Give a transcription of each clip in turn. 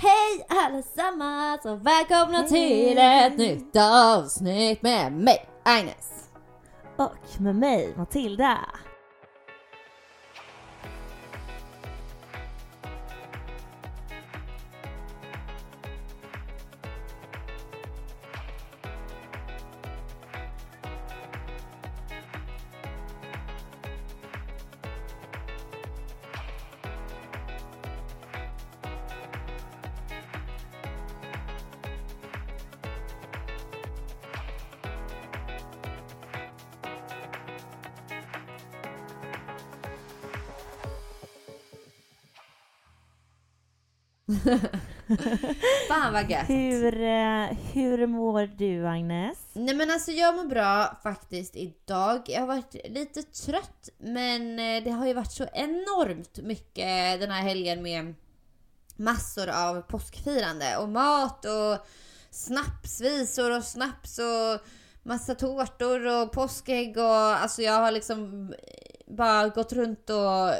Hej allesammans och välkomna till ett nytt avsnitt med mig, Agnes. Och med mig, Matilda. Fan vad gött. Hur, eh, hur mår du Agnes? Nej men alltså jag mår bra faktiskt idag. Jag har varit lite trött men eh, det har ju varit så enormt mycket den här helgen med massor av påskfirande och mat och snapsvisor och snaps och massa tårtor och påskägg och alltså jag har liksom bara gått runt och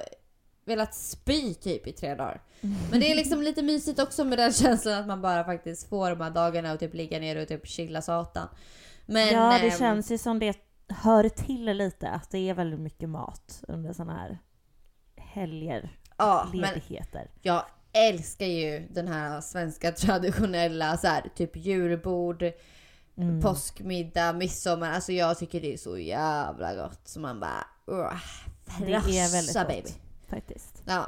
velat spy typ i tre dagar. Men det är liksom lite mysigt också med den känslan att man bara faktiskt får de här dagarna och typ ligga ner och typ chilla satan. Men, ja, det ehm, känns ju som det hör till lite att det är väldigt mycket mat under sådana här helger, ja, men ledigheter. jag älskar ju den här svenska traditionella så här, typ julbord, Mm. påskmiddag, midsommar. Alltså jag tycker det är så jävla gott. Så man bara... Uh, Det är väldigt frassa, gott. baby. Faktiskt. Ja.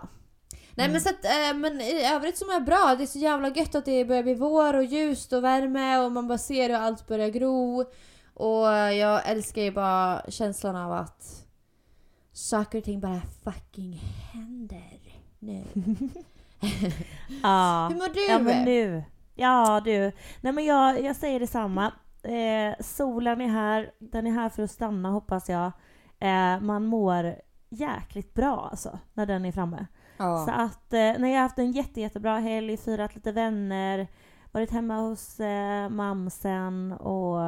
Nej Mm. men så att, eh, men i övrigt så mår jag bra. Det är så jävla gött att det börjar bli vår och ljust och värme och man bara ser hur allt börjar gro. Och jag älskar ju bara känslan av att saker och ting bara fucking händer nu. Ja. Hur mår du? Ja men nu. Ja du. Nej men jag, jag säger detsamma. Eh, solen är här. Den är här för att stanna hoppas jag. Eh, man mår jäkligt bra alltså när den är framme. Ja. Så att eh, när jag har haft en jätte, jättebra helg, firat lite vänner, varit hemma hos eh, mamsen och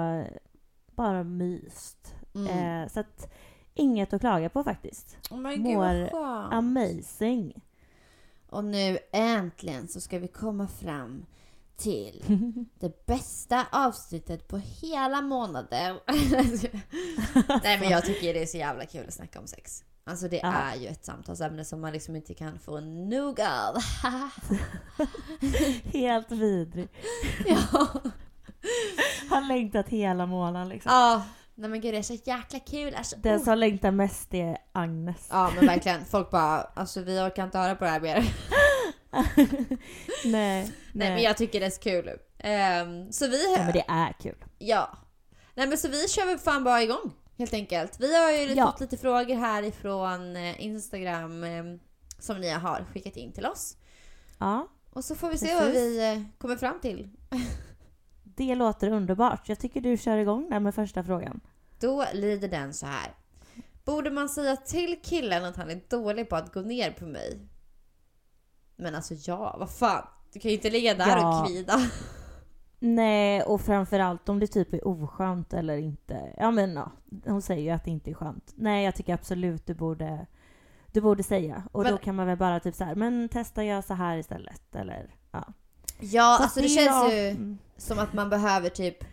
bara myst. Mm. Eh, så att inget att klaga på faktiskt. Oh vad mår skönt. Amazing. Och nu äntligen så ska vi komma fram till det bästa avsnittet på hela månaden. Nej men jag tycker det är så jävla kul att snacka om sex. Alltså det Ja. är ju ett samtalsämne som man liksom inte kan få nog av. Helt vidrig. ja. Har längtat hela månaden liksom. ja. Nej men gud det är så jäkla kul. Alltså, Den oh. som längtar mest är Agnes. Ja men verkligen. Folk bara, alltså vi orkar inte höra på det här mer. nej, Nej men jag tycker det är så kul. Ehm, så vi... ja, men det är kul. Ja. Nej men så vi kör väl fan bara igång helt enkelt. Vi har ju Ja. fått lite frågor här ifrån eh, Instagram eh, som ni har skickat in till oss. Ja, Och så får vi se Precis. vad vi eh, kommer fram till. det låter underbart. Jag tycker du kör igång där med första frågan. Då lyder den så här. Borde man säga till killen att han är dålig på att gå ner på mig? Men alltså ja, vad fan. Du kan ju inte ligga där Ja. och kvida. Nej, och framförallt om det typ är oskönt eller inte. Ja men ja, hon säger ju att det inte är skönt. Nej, jag tycker absolut du borde, du borde säga. Och Men- då kan man väl bara typ så här, men testa göra så här istället. Eller ja. Ja, Så alltså det är känns jag- ju Mm, som att man behöver typ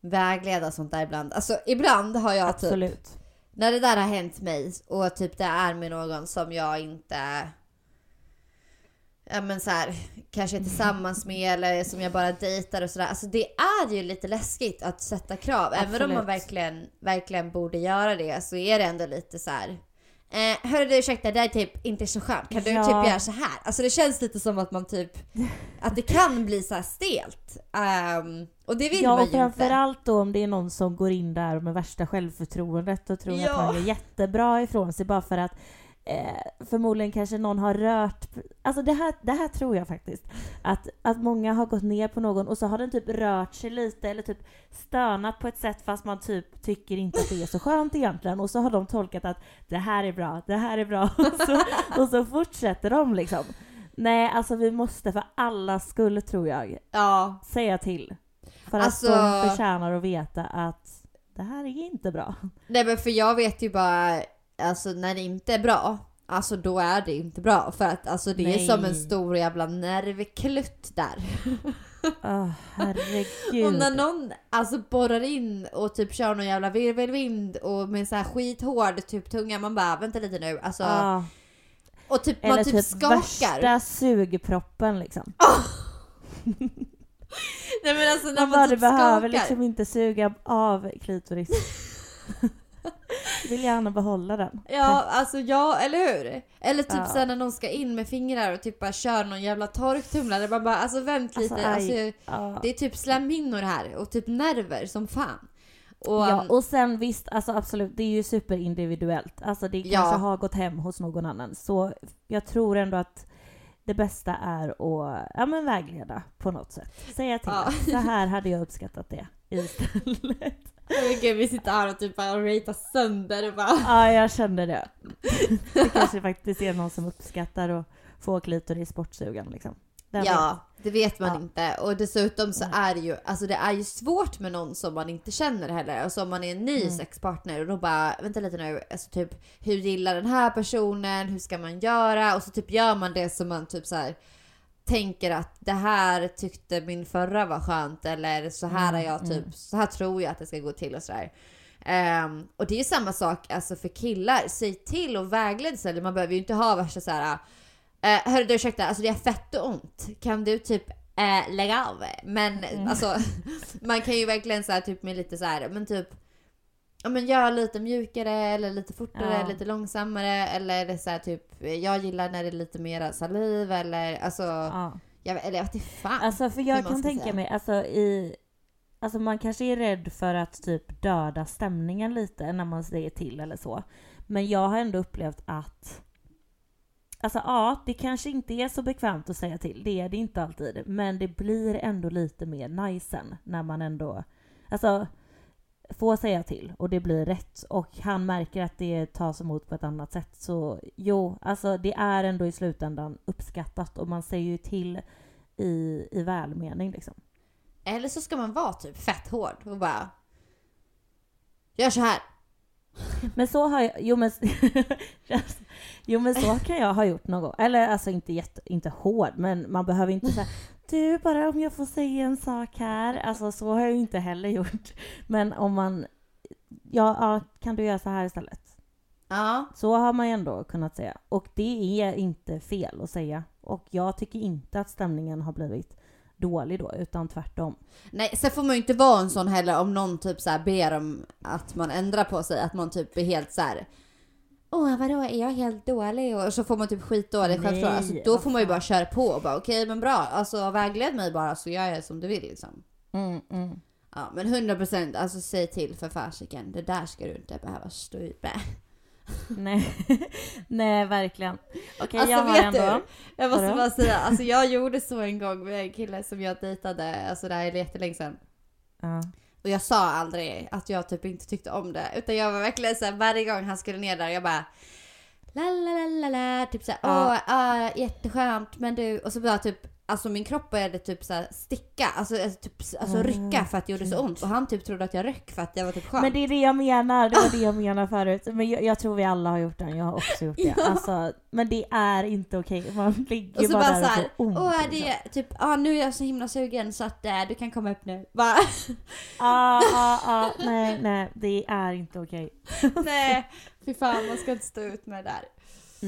vägleda sånt där ibland. Alltså ibland har jag typ Absolut. När det där har hänt mig och typ det är med någon som jag inte Ja men så här, kanske är tillsammans med eller som jag bara dejtar och sådär. Alltså det är ju lite läskigt att sätta krav. Även om man Absolut. verkligen, verkligen borde göra det så är det ändå lite så här. Eh, hörru du ursäkta, det här är typ inte så skönt. Kan du Ja. typ göra så här? Alltså det känns lite som att man typ... Att det kan bli så här stelt. Ehm, och det vill Ja, man ju inte. framförallt då om det är någon som går in där med värsta självförtroendet och tror Ja. att man gör jättebra ifrån sig bara för att eh, förmodligen kanske någon har rört... Alltså det här, det här tror jag faktiskt. Att, att många har gått ner på någon och så har den typ rört sig lite eller typ stönat på ett sätt fast man typ tycker inte att det är så skönt egentligen. Och så har de tolkat att det här är bra, det här är bra. Och så, och så fortsätter de liksom. Nej, alltså vi måste för alla skull tror jag Ja. säga till. För att Alltså- de förtjänar att veta att det här är inte bra. Nej men för jag vet ju bara, alltså när det inte är bra, alltså då är det inte bra. För att alltså det är Nej. som en stor jävla nervklutt där. Och herregud. när någon alltså borrar in och typ kör någon jävla virvelvind och med så här skithård typ tunga, man bara vänta lite nu. Alltså, Ja, och typ eller man typ, typ skakar. värsta sugproppen liksom. Nej men alltså när Man, man, bara, typ du behöver skakar. liksom inte suga av klitoris. vill gärna behålla den. Ja, alltså ja, eller hur? Eller typ Ja. sen när någon ska in med fingrar och typ bara kör någon jävla torktumlare. Man bara alltså vänt Alltså, lite. Alltså, aj. Ja. det är typ slemhinnor här och typ nerver som fan. Och, Ja, och sen visst, alltså absolut, det är ju superindividuellt. Alltså det Ja. kanske har gått hem hos någon annan. Så jag tror ändå att det bästa är att ja, men vägleda på något sätt. Säga till. Ja. Så här hade jag uppskattat det istället. Gud, vi sitter här och typ bara ratear sönder och bara... Ja, jag kände det. Det kanske faktiskt är någon som uppskattar att få klitoris bortsugen liksom. Vem Ja, det vet man Ja. inte. Och dessutom så Nej. är det ju, alltså det är ju svårt med någon som man inte känner heller. Alltså om man är en ny Mm. sexpartner och då bara, vänta lite nu, alltså typ hur gillar den här personen, hur ska man göra? Och så typ gör man det som man typ så här tänker att det här tyckte min förra var skönt eller så här Mm, är jag typ, mm. så här tror jag att det ska gå till och sådär. Ehm, och det är ju samma sak alltså för killar, säg till och vägled sig. Man behöver ju inte ha värsta såhär Uh, hörru du ursäkta, alltså det är fett och ont. Kan du typ eh, lägga av? Men Mm. alltså man kan ju verkligen så här, typ med lite så här, men typ Ja men gör lite mjukare eller lite fortare, Ja. lite långsammare eller så här, typ jag gillar när det är lite mera saliv eller alltså Ja. jag, eller jag vet inte fan. Alltså för jag kan tänka säga. mig, alltså i... Alltså man kanske är rädd för att typ döda stämningen lite när man säger till eller så. Men jag har ändå upplevt att Alltså ja, det kanske inte är så bekvämt att säga till. Det är det inte alltid. Men det blir ändå lite mer nice sen när man ändå Alltså får säga till och det blir rätt och han märker att det tas emot på ett annat sätt. Så jo, alltså det är ändå i slutändan uppskattat och man säger ju till i, i välmening liksom. Eller så ska man vara typ fett hård och bara Gör så här. Men så har jag, jo men, jo men så kan jag ha gjort någon gång. Eller alltså inte, jätte, inte hård, men man behöver inte säga du bara om jag får säga en sak här. Alltså så har jag ju inte heller gjort. Men om man, ja, ja kan du göra så här istället? Ja. Så har man ju ändå kunnat säga. Och det är inte fel att säga. Och jag tycker inte att stämningen har blivit dålig då, utan tvärtom. Nej, sen får man ju inte vara en sån heller om någon typ så här ber om att man ändrar på sig. Att man typ är helt så här. Åh vadå, är jag helt dålig? Och så får man typ skitdålig självförtroende. Alltså, då får man ju bara köra på och bara okej men bra. Alltså vägled mig bara så gör jag som du vill liksom. Mm, mm. Ja men 100% alltså säg till för fasiken. Det där ska du inte behöva stå ut med. Nej. Nej, verkligen. Okej, Alltså jag har ändå... du? Jag måste bara säga, alltså jag gjorde så en gång med en kille som jag dejtade, alltså det här är jättelänge sedan. Ja. Och jag sa aldrig att jag typ inte tyckte om det. Utan jag var verkligen såhär varje gång han skulle ner där, jag bara La la la la la, typ såhär Ja. åh, ah, jätteskönt men du, och så bara typ Alltså min kropp började typ såhär sticka, alltså, alltså, typ, alltså Åh, rycka för att det gjorde så ont. Och han typ trodde att jag röck för att jag var typ skön. Men det är det jag menar, det var det jag menade förut. Men jag, jag tror vi alla har gjort den, jag har också gjort det. Ja. Alltså, men det är inte okej, man ligger och så bara, bara, där såhär, och får ont. åh liksom. det är typ, ah, nu är jag så himla sugen så att äh, du kan komma upp nu. Bara, Ja, ja, ja, nej, nej, det är inte okej. nej, fy fan man ska inte stå ut med det där.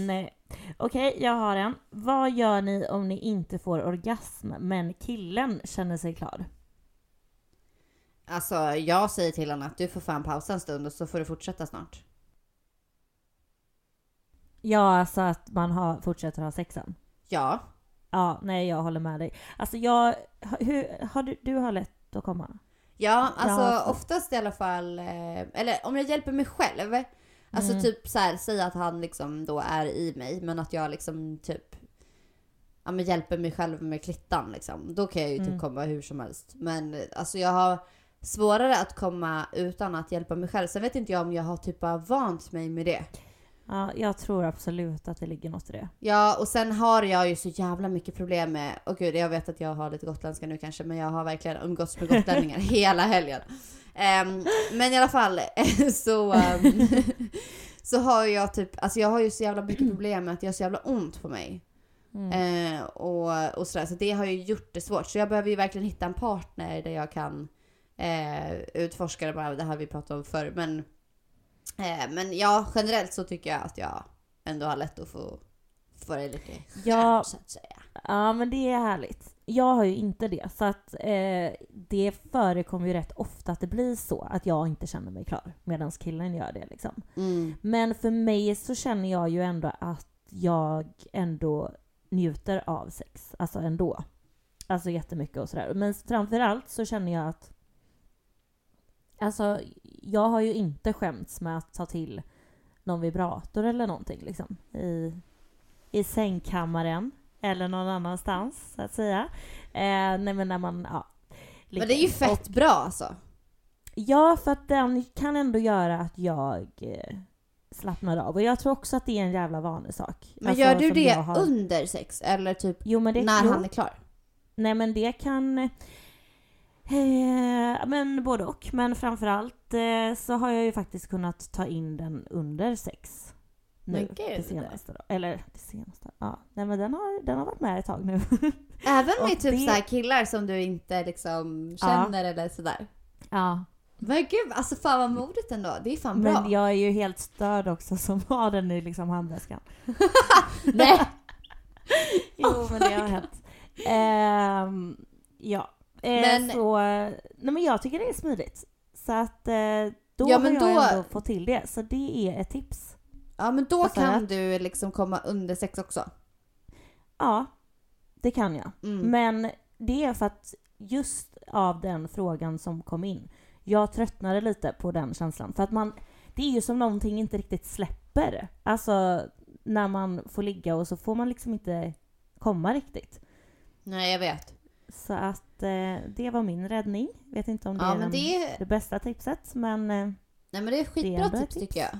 Nej. Okej, jag har en. Vad gör ni om ni inte får orgasm, men killen känner sig klar? Alltså jag säger till honom att du får fan pausa en stund och så får du fortsätta snart. Ja, alltså att man har, fortsätter ha sexen. Ja. Ja, nej jag håller med dig. Alltså jag, hur, har du, du har lätt att komma? Ja, alltså Ja, oftast i alla fall, eh, eller om jag hjälper mig själv. Alltså Mm. typ så här, säga att han liksom då är i mig, men att jag liksom typ ja, men hjälper mig själv med klittan liksom. Då kan jag ju typ Mm. komma hur som helst. Men alltså jag har svårare att komma utan att hjälpa mig själv. Sen vet inte jag om jag har typ bara vant mig med det. Ja, jag tror absolut att det ligger något i det. Ja, och sen har jag ju så jävla mycket problem med, och gud jag vet att jag har lite gotländska nu kanske, men jag har verkligen umgåtts med gotlänningar hela helgen. Ehm, men i alla fall så, ehm, så har jag typ, alltså jag har ju så jävla mycket problem med att jag har så jävla ont på mig. Mm. Eh, och, och sådär, så det har ju gjort det svårt. Så jag behöver ju verkligen hitta en partner där jag kan eh, utforska det bara, det här vi pratade om förr. Men, eh, men ja, generellt så tycker jag att jag ändå har lätt att få, få det lite Ja. skönt, så att säga. Ja, men det är härligt. Jag har ju inte det, så att eh, det förekommer ju rätt ofta att det blir så, att jag inte känner mig klar, medan killen gör det liksom. Mm. Men för mig så känner jag ju ändå att jag ändå njuter av sex, alltså ändå. Alltså jättemycket och sådär. Men framförallt så känner jag att Alltså, jag har ju inte skämts med att ta till någon vibrator eller någonting liksom. I, i sängkammaren. Eller någon annanstans, så att säga. Eh, nej men när man, ja. Men det är ju fett bra alltså. Ja, för att den kan ändå göra att jag eh, slappnar av. Och jag tror också att det är en jävla vanesak. Men Alltså, gör du det har- under sex? Eller typ Jo, det, när jo, han är klar? Nej, men det kan... Eh, men både och. Men framförallt eh, så har jag ju faktiskt kunnat ta in den under sex. Nu, Men gud. det senaste då. Eller det senaste. Ja, nej men den har, den har varit med ett tag nu. Även med typ det- så här killar som du inte liksom känner eller sådär? ja. Men gud, alltså fan vad modigt ändå. Det är fan bra. Men jag är ju helt störd också som har den i liksom handväskan. Nej! Jo, men det har hänt. Ehm, ja. Eh, Men- Så, nej men jag tycker det är smidigt. Så att eh, då Ja, har jag då- ändå fått till det. Så det är ett tips. Ja men då kan jag? du liksom komma under sex också. Ja, det kan jag. Mm. Men det är för att just av den frågan som kom in. Jag tröttnade lite på den känslan. För att man, det är ju som någonting inte riktigt släpper. Alltså när man får ligga och så får man liksom inte komma riktigt. Nej jag vet. Så att eh, det var min räddning. Vet inte om det Ja är den, det är, det bästa tipset men... Eh, nej, men det är skitbra ändå ett tips tips. tycker jag.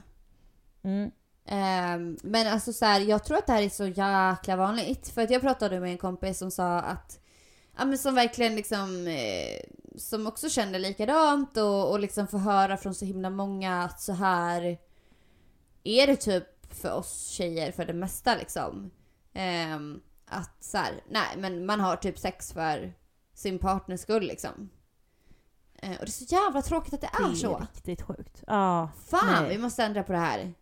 mm, Ehm, men alltså så här, jag tror att det här är så jäkla vanligt. För att jag pratade med en kompis som sa att, ja men som verkligen liksom, eh, som också kände likadant och, och liksom får höra från så himla många att så här är det typ för oss tjejer för det mesta liksom. Ehm, att så här, nej men man har typ sex för sin partners skull liksom. Eh, och det är så jävla tråkigt att det det är är så. riktigt sjukt. Ja, Fan, nej. vi måste ändra på det här.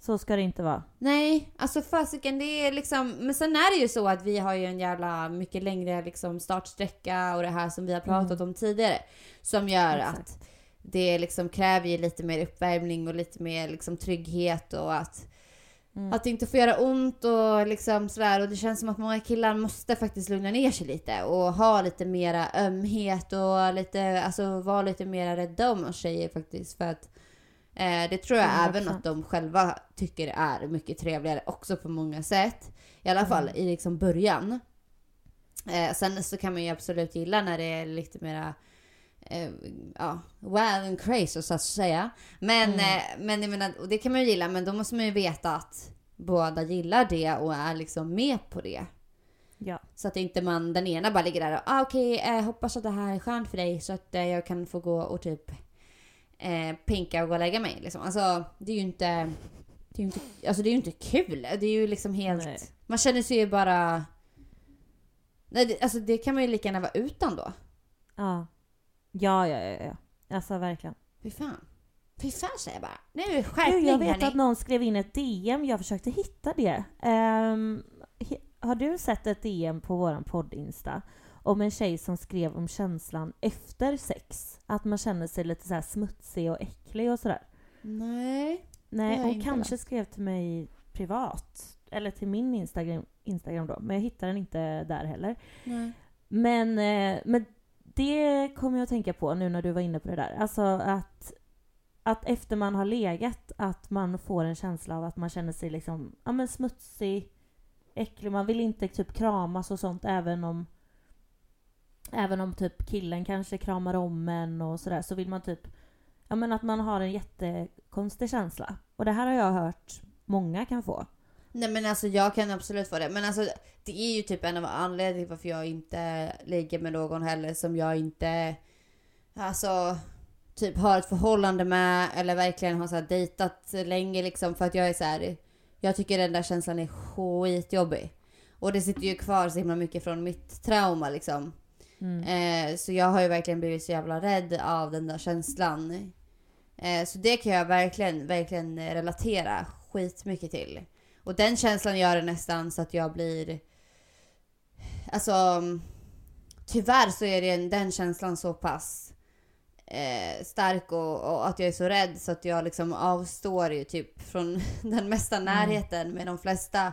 Så ska det inte vara. Nej, alltså fasiken det är liksom, men sen är det ju så att vi har ju en jävla mycket längre liksom startsträcka och det här som vi har pratat om tidigare. Som gör Exakt. att det liksom kräver ju lite mer uppvärmning och lite mer liksom trygghet och att, Mm. att det inte får göra ont och liksom sådär. Och det känns som att många killar måste faktiskt lugna ner sig lite och ha lite mera ömhet och lite, alltså vara lite mera rädda om oss tjejer faktiskt. För att eh, det tror jag även 100%. att de själva tycker är mycket trevligare också på många sätt. I alla fall i liksom början. Eh, sen så kan man ju absolut gilla när det är lite mera eh, ja, wild and crazy så att säga. Men, Mm. eh, men jag menar, och det kan man ju gilla, men då måste man ju veta att båda gillar det och är liksom med på det. Ja. Så att inte man, den ena bara ligger där och ah, okej, eh, hoppas att det här är skönt för dig så att eh, jag kan få gå och typ eh, pinka och gå och lägga mig. Liksom. Alltså det är ju inte, det är ju inte, alltså det är inte kul. Det är ju liksom helt, Nej. man känner sig ju bara, nej, det, alltså det kan man ju lika gärna vara utan då. Ja. Ja, ja, ja, ja. Alltså verkligen. Fy fan. Fy fan säger jag bara. Nu är det Du, skärpning jag vet hörni. att någon skrev in ett DM, jag försökte hitta det. Ehm, he- har du sett ett DM på våran podd-insta om en tjej som skrev om känslan efter sex? Att man känner sig lite så här smutsig och äcklig och sådär. Nej. Det Nej, hon kanske skrev till mig privat. Eller till min Instagram, Instagram då. Men jag hittar den inte där heller. Nej. Men, eh, men det kommer jag att tänka på nu när du var inne på det där. Alltså att, att efter man har legat att man får en känsla av att man känner sig liksom, ja men smutsig, äcklig. Man vill inte typ kramas och sånt även om Även om typ killen kanske kramar om en och sådär så vill man typ Ja men att man har en jättekonstig känsla. Och det här har jag hört många kan få. Nej men alltså jag kan absolut få det. Men alltså det är ju typ en av anledningarna till varför jag inte ligger med någon heller som jag inte alltså typ har ett förhållande med eller verkligen har så här dejtat länge liksom för att jag är så här. Jag tycker den där känslan är skitjobbig. Och det sitter ju kvar så himla mycket från mitt trauma liksom. Mm. Eh, så jag har ju verkligen blivit så jävla rädd av den där känslan. Eh, så det kan jag verkligen, verkligen relatera skitmycket till. Och den känslan gör det nästan så att jag blir... Alltså... Tyvärr så är det, den känslan så pass eh, stark och, och, att jag är så rädd så att jag liksom avstår ju typ från den mesta närheten med de flesta.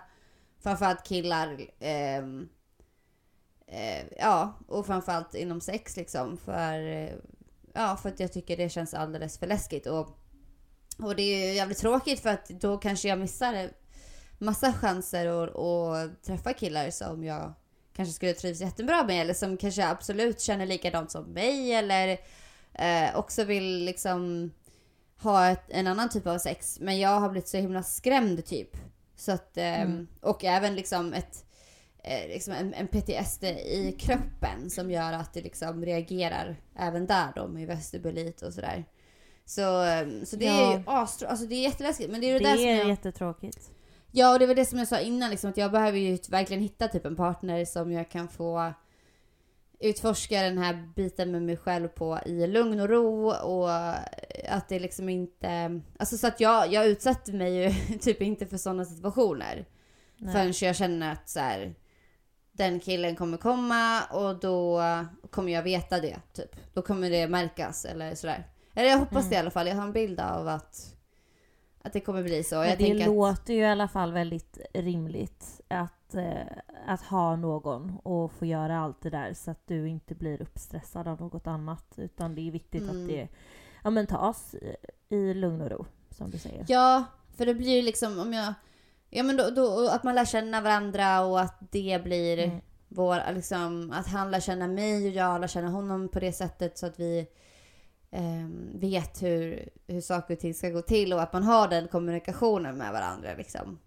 Framförallt killar. ehm, eh, ja, och framförallt inom sex liksom. För, eh, ja, för att jag tycker det känns alldeles för läskigt. Och, och det är ju jävligt tråkigt för att då kanske jag missar massa chanser att, att träffa killar som jag kanske skulle trivas jättebra med eller som kanske absolut känner likadant som mig eller eh, också vill liksom ha ett, en annan typ av sex. Men jag har blivit så himla skrämd typ. Så att, eh, Mm. Och även liksom ett eh, liksom en, en PTSD i kroppen som gör att det liksom reagerar även där då med vestibulit och sådär. Så, eh, så det är Ja. ju astro, alltså det är jätteläskigt. Men det är ju Det det, där som är jag... jättetråkigt. Ja, och det var det som jag sa innan, liksom, att jag behöver ju verkligen hitta typ en partner som jag kan få utforska den här biten med mig själv på i lugn och ro och att det liksom inte... Alltså så att jag, jag utsätter mig ju typ inte för sådana situationer. Nej. Förrän jag känner att så här, den killen kommer komma och då kommer jag veta det. Typ. Då kommer det märkas eller sådär. Eller jag hoppas Mm. det i alla fall. Jag har en bild av att, att det kommer bli så. Det tänker att, låter ju i alla fall väldigt rimligt att, eh, att ha någon och få göra allt det där så att du inte blir uppstressad av något annat. Utan det är viktigt Mm. att det ja, men tas i- i lugn och ro, som du säger. Ja, för det blir ju liksom om jag... Ja men då, då att man lär känna varandra och att det blir Mm. vår, liksom, att han lär känna mig och jag lär känna honom på det sättet så att vi ehm, vet hur, hur saker och ting ska gå till och att man har den kommunikationen med varandra liksom.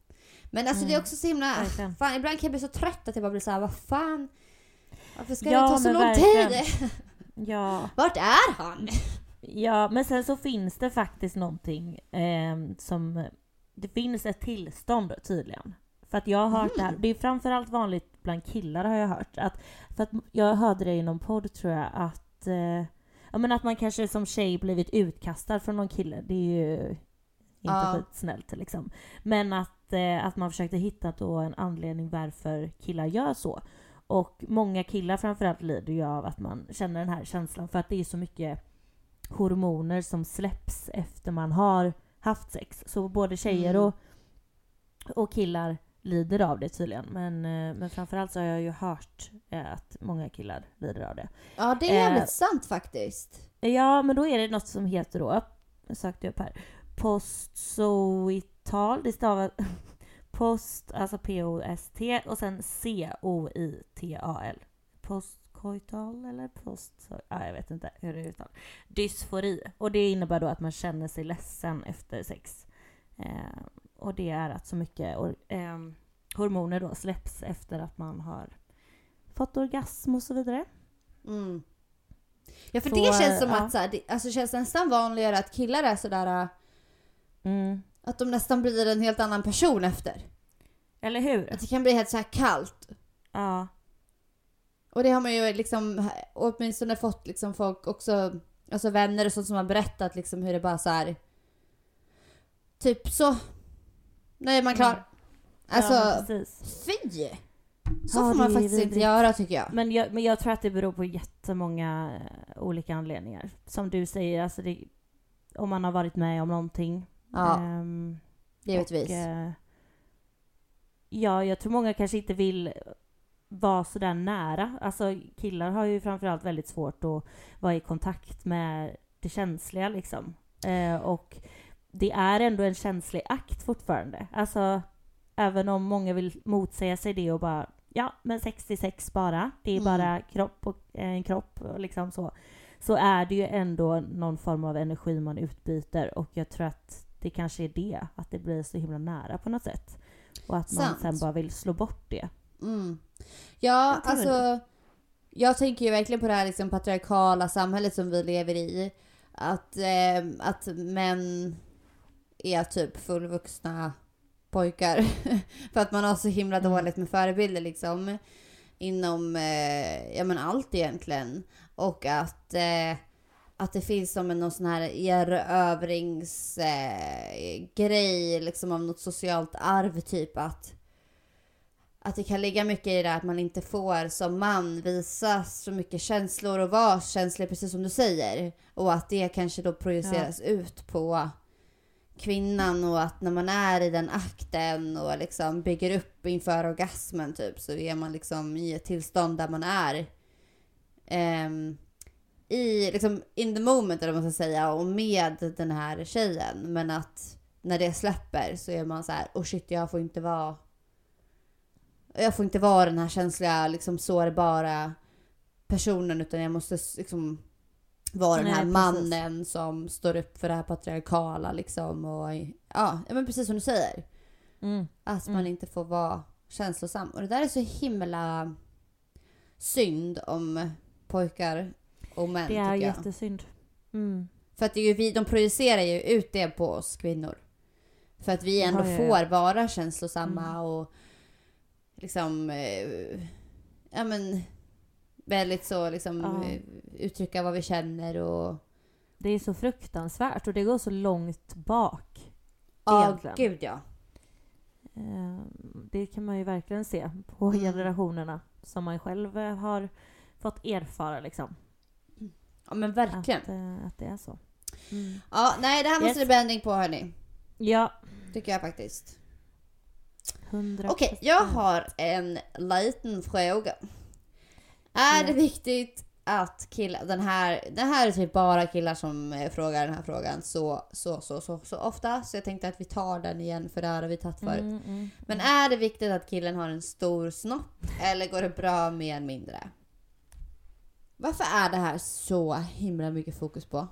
Men alltså det är Mm, också så himla... verkligen. Fan, ibland kan jag bli så trött att jag bara blir så här, vad fan? Varför ska Ja, det ta så lång verkligen. tid? Ja, Vart är han? ja, men sen så finns det faktiskt någonting ehm, som... Det finns ett tillstånd tydligen. För att jag har hört det här, det är framförallt vanligt bland killar har jag hört. Att, för att jag hörde det i någon podd tror jag att... Eh, ja men att man kanske som tjej blivit utkastad från någon kille. Det är ju inte Ja. skitsnällt liksom. Men att, eh, att man försökte hitta då en anledning varför killar gör så. Och många killar framförallt lider ju av att man känner den här känslan för att det är så mycket hormoner som släpps efter man har haft sex. Så både tjejer Mm. och, och killar lider av det tydligen. Men, eh, men framförallt så har jag ju hört eh, att många killar lider av det. Ja, det är jävligt Eh, sant faktiskt. Ja, men då är det något som heter då, jag sökte upp här, postsoital, det stavar post, alltså P-O-S-T och sen C-O-I-T-A-L. Postkoital eller post... Ja, jag vet inte hur det uttalas. Dysfori. Och det innebär då att man känner sig ledsen efter sex. Eh, och det är att så mycket or- ehm, hormoner då släpps efter att man har fått orgasm och så vidare. Mm. Ja för Så, det känns som ja. att så här, det alltså, känns nästan vanligare att killar är sådär äh, Mm. att de nästan blir en helt annan person efter. Eller hur? Att det kan bli helt så här kallt. Ja. Och det har man ju liksom åtminstone fått liksom folk också, alltså vänner och sånt som har berättat liksom hur det bara så här. Typ så. Nu är man klar. Mm. Alltså, ja, fy! Så Ja, får man faktiskt inte göra tycker jag. Men jag, men jag tror att det beror på jättemånga eh, olika anledningar. Som du säger, alltså det, om man har varit med om någonting. Ja, Ehm, givetvis. Och, eh, ja, jag tror många kanske inte vill vara sådär nära. Alltså killar har ju framförallt väldigt svårt att vara i kontakt med det känsliga liksom. Eh, och det är ändå en känslig akt fortfarande. Alltså, även om många vill motsäga sig det och bara ja, men 66 bara. Det är Mm. bara kropp och eh, en kropp och liksom så. Så är det ju ändå någon form av energi man utbyter och jag tror att det kanske är det, att det blir så himla nära på något sätt. Och att man Sant. sen bara vill slå bort det. Mm. Ja, alltså. Jag tänker ju verkligen på det här liksom patriarkala samhället som vi lever i. Att, eh, att män är typ fullvuxna pojkar. För att man har så himla Mm. dåligt med förebilder liksom. Inom, eh, ja men allt egentligen. Och att, eh, att det finns som en någon sån här erövringsgrej eh, grej, liksom av något socialt arv typ att att det kan ligga mycket i det att man inte får som man visa så mycket känslor och vara känslig precis som du säger. Och att det kanske då projiceras ut på kvinnan och att när man är i den akten och liksom bygger upp inför orgasmen typ så är man liksom i ett tillstånd där man är. Ehm, i liksom in the moment eller vad man ska säga och med den här tjejen. Men att när det släpper så är man så här oh shit jag får inte vara jag får inte vara den här känsliga liksom sårbara personen utan jag måste liksom vara den Nej, här precis. mannen som står upp för det här patriarkala liksom och ja, men precis som du säger. Mm. Att man Mm. inte får vara känslosam. Och det där är så himla synd om pojkar och män Det är jag. jättesynd. Mm. För att det är ju vi, de projicerar ju ut det på oss kvinnor. För att vi ändå Ja, ja, ja. får vara känslosamma Mm. och liksom, eh, ja men väldigt så liksom Ja. eh, uttrycka vad vi känner och Det är så fruktansvärt och det går så långt bak. ja, Egentligen. gud ja. Eh, Det kan man ju verkligen se på Mm. generationerna som man själv eh, har fått erfara liksom. Ja men verkligen. Att, eh, att det är så. Mm. Ja, nej det här måste Yes. det bli ändring på hörni. Ja, Tycker jag faktiskt. 100 Okej, jag har en liten fråga. Är det viktigt att killar, den här, det här är typ bara killar som eh, frågar den här frågan så, så, så, så, så ofta. Så jag tänkte att vi tar den igen för det här har vi tagit förut. Mm, mm. Men är det viktigt att killen har en stor snopp eller går det bra med en mindre? Varför är det här så himla mycket fokus på?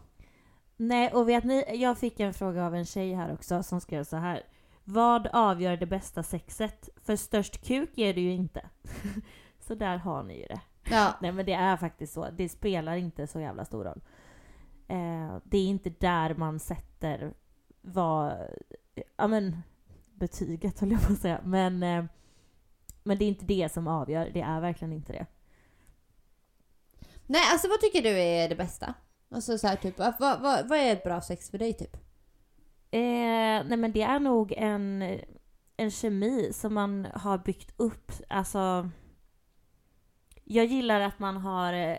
Nej, och vet ni, jag fick en fråga av en tjej här också som skrev så här. Vad avgör det bästa sexet? För störst kuk är det ju inte. så där har ni ju det. Ja, Nej men det är faktiskt så. Det spelar inte så jävla stor roll. Eh, det är inte där man sätter vad, ja men betyget höll jag på att säga. Men, eh, men det är inte det som avgör. Det är verkligen inte det. nej alltså vad tycker du är det bästa? Alltså så här, typ, vad, vad, vad är ett bra sex för dig typ? Eh, nej men det är nog en, en kemi som man har byggt upp. Alltså, jag gillar att man har eh,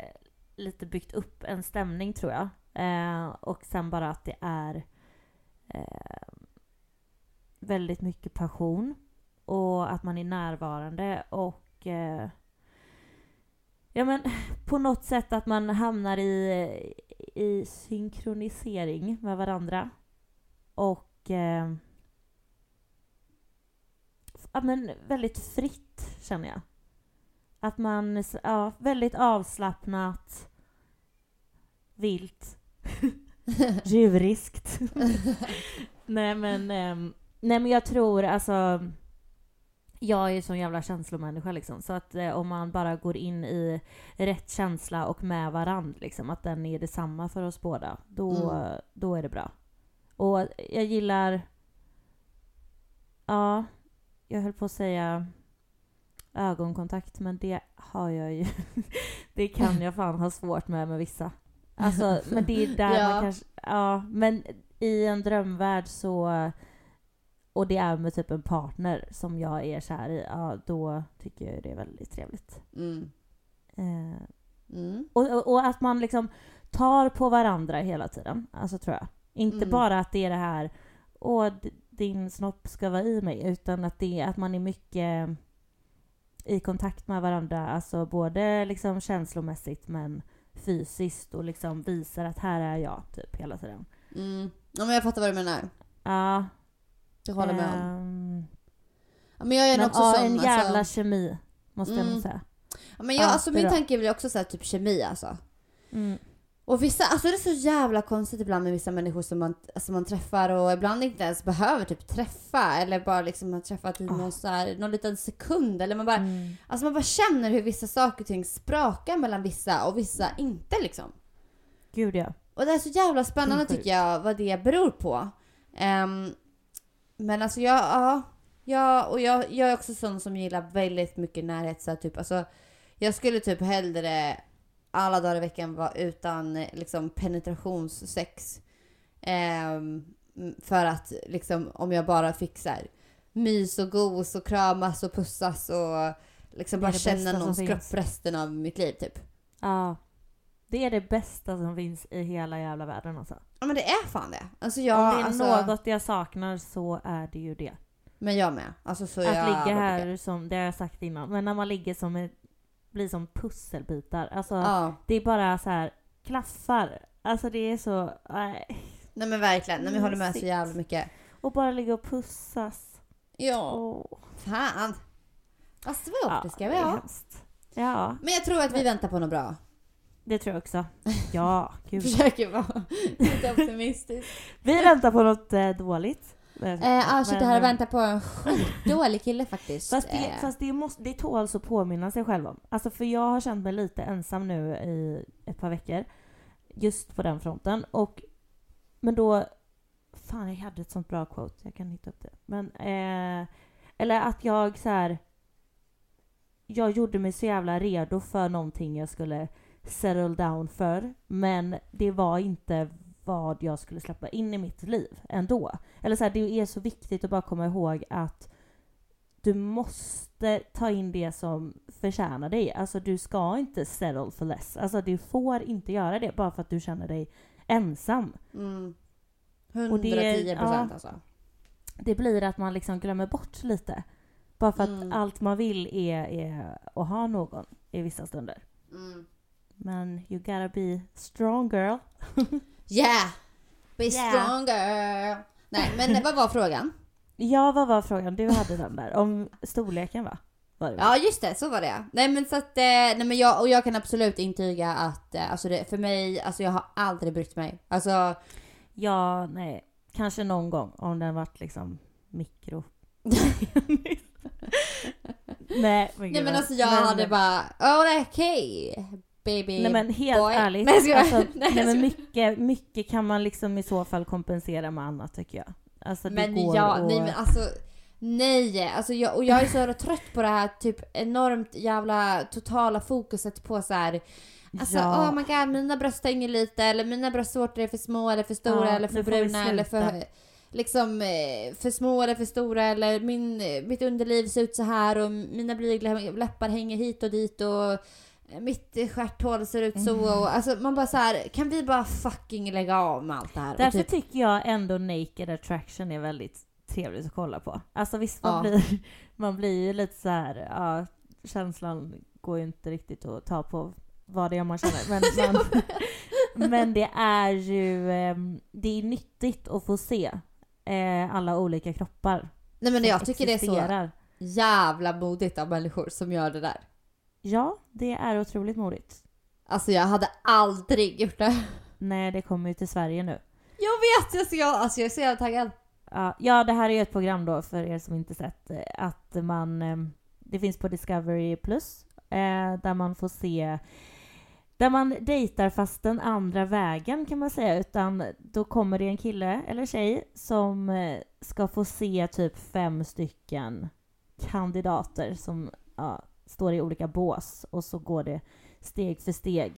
lite byggt upp en stämning tror jag. Eh, och sen bara att det är eh, väldigt mycket passion. Och att man är närvarande och eh, ja men på något sätt att man hamnar i, i synkronisering med varandra. Och eh, ja, men väldigt fritt känner jag. Att man, ja, väldigt avslappnat, vilt, djuriskt. nej men, ehm, nej men jag tror alltså jag är ju sån jävla känslomänniska liksom. Så att eh, om man bara går in i rätt känsla och med varandra liksom, att den är detsamma för oss båda. Då, Mm. då är det bra. Och jag gillar... Ja, jag höll på att säga ögonkontakt, men det har jag ju... det kan jag fan ha svårt med med vissa. Alltså, men det är där Ja. man kanske... Ja, men i en drömvärld så... Och det är med typ en partner som jag är kär i, ja då tycker jag det är väldigt trevligt. Mm. Eh, Mm. och, och, att man liksom tar på varandra hela tiden, alltså tror jag. Inte Mm. bara att det är det här, åh, din snopp ska vara i mig utan att det att man är mycket i kontakt med varandra, alltså både liksom känslomässigt men fysiskt och liksom visar att här är jag typ hela tiden. Mm. Ja men jag fattar vad du menar. Ja. Jag håller med om. ehm, Ja, men jag är men också ja, sån. en jävla alltså, kemi måste jag Mm. nog säga. ja, men jag, Ja, alltså min tanke är väl också så här, typ kemi alltså. Mm. Och vissa, alltså det är så jävla konstigt ibland med vissa människor som man, alltså man träffar och ibland inte ens behöver typ träffa eller bara liksom man träffat i någon, så här, någon liten sekund eller man bara, Mm. alltså man bara känner hur vissa saker och ting sprakar mellan vissa och vissa inte liksom. Gud ja. Och det är så jävla spännande sjukt. tycker jag vad det beror på. Ehm, men alltså jag, ja, jag, och jag, jag är också sån som gillar väldigt mycket närhet. Så här, typ, alltså, jag skulle typ hellre alla dagar i veckan vara utan eh, liksom, penetrationssex. Ehm, för att liksom, om jag bara fick så här, mys och gos och kramas och pussas och liksom bara känna någons finns. kropp resten av mitt liv typ. Ja. Det är det bästa som finns i hela jävla världen alltså. Ja men det är fan det. Alltså jag, Om det är alltså, något jag saknar så är det ju det. Men jag med. Alltså så att jag ligga här som, det har jag sagt innan, men när man ligger som ett, blir som pusselbitar. Alltså Ja. det är bara så här klaffar. Alltså det är så, nej. Nej men verkligen. Nej, men jag håller med så jävla mycket. Och bara ligga och pussas. Ja. Åh. Fan. Vad svårt det ska det är vara. Ja, Men jag tror att vi väntar på något bra. det tror jag också. Ja, gud. Försöker vara lite optimistisk. Vi väntar på något eh, dåligt. Eh, alltså det här Men, väntar på en skitdålig kille faktiskt. Fast, det, Eh, fast det, måste, det tåls att påminna sig själv om. Alltså för jag har känt mig lite ensam nu i ett par veckor. Just på den fronten. Och, men då... Fan, jag hade ett sånt bra quote. Jag kan hitta upp det. Men... Eh, eller att jag så här... Jag gjorde mig så jävla redo för någonting jag skulle settle down för. Men det var inte vad jag skulle släppa in i mitt liv ändå. Eller så här, det är så viktigt att bara komma ihåg att du måste ta in det som förtjänar dig. Alltså du ska inte settle for less. Alltså du får inte göra det bara för att du känner dig ensam. mm. Och det- 110 procent ja. alltså. Det blir att man liksom glömmer bort lite. Bara för att Mm. allt man vill är, är att ha någon i vissa stunder. Mm. Men you gotta be strong girl. Yeah! Be Yeah. stronger! Nej men vad var frågan? Ja, vad var frågan? Du hade den där. Om storleken va? Var det? Ja just det, så var det Nej men så att, eh, nej men jag, och jag kan absolut intyga att, eh, alltså det, för mig, alltså jag har aldrig brytt mig. Alltså, Ja, nej. Kanske någon gång om den varit liksom mikro. nej, men, nej men alltså jag men- hade bara, oh okej baby Nej men helt boy. ärligt. Nej, alltså, Nej, men mycket, mycket kan man liksom i så fall kompensera med annat tycker jag. Alltså det Men går ja, att... nej men alltså Nej, alltså jag, och jag är så trött på det här typ enormt jävla totala fokuset på så här. Alltså ja. oh my god, mina bröst hänger lite eller mina bröstvårtor är för små eller för stora Ja, eller för bruna eller för liksom eh, för små eller för stora eller min, mitt underliv ser ut så här och mina blyga läppar hänger hit och dit och mitt stjärthål ser ut så Mm. och alltså man bara så här, kan vi bara fucking lägga av med allt det här? Därför typ, tycker jag ändå Naked Attraction är väldigt trevligt att kolla på. Alltså visst, man, Ja. blir, man blir ju lite så här, ja, känslan går ju inte riktigt att ta på vad det är man känner. Men, man, men det är ju, ehm, det är nyttigt att få se eh, alla olika kroppar. nej men jag tycker det är så existerar. jävla modigt av människor som gör det där. Ja, det är otroligt modigt. Alltså jag hade aldrig gjort det. Nej, det kommer ju till Sverige nu. Jag vet! Alltså jag, alltså jag är så jävla taggad. Ja, ja, det här är ju ett program då för er som inte sett eh, att man eh, det finns på Discovery Plus eh, där man får se där man dejtar fast den andra vägen kan man säga utan då kommer det en kille eller tjej som eh, ska få se typ fem stycken kandidater som ja, står i olika bås och så går det steg för steg.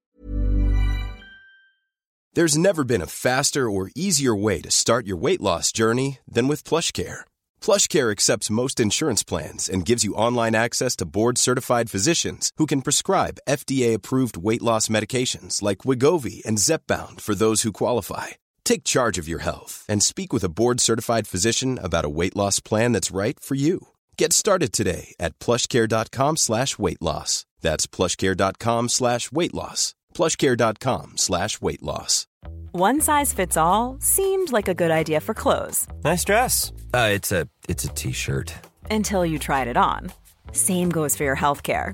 There's never been a faster or easier way to start your weight loss journey than with PlushCare. PlushCare accepts most insurance plans and gives you online access to board-certified physicians who can prescribe FDA-approved weight loss medications like Wigovi and Zepbound for those who qualify. Take charge of your health and speak with a board-certified physician about a weight loss plan that's right for you. Get started today at plushcare.com slash weight loss. That's plushcare.com slash weight loss. plushcare.com slash weight loss. One size fits all seemed like a good idea for clothes Nice dress. Uh, it's a it's a t-shirt. until you tried it on. Same goes for your healthcare.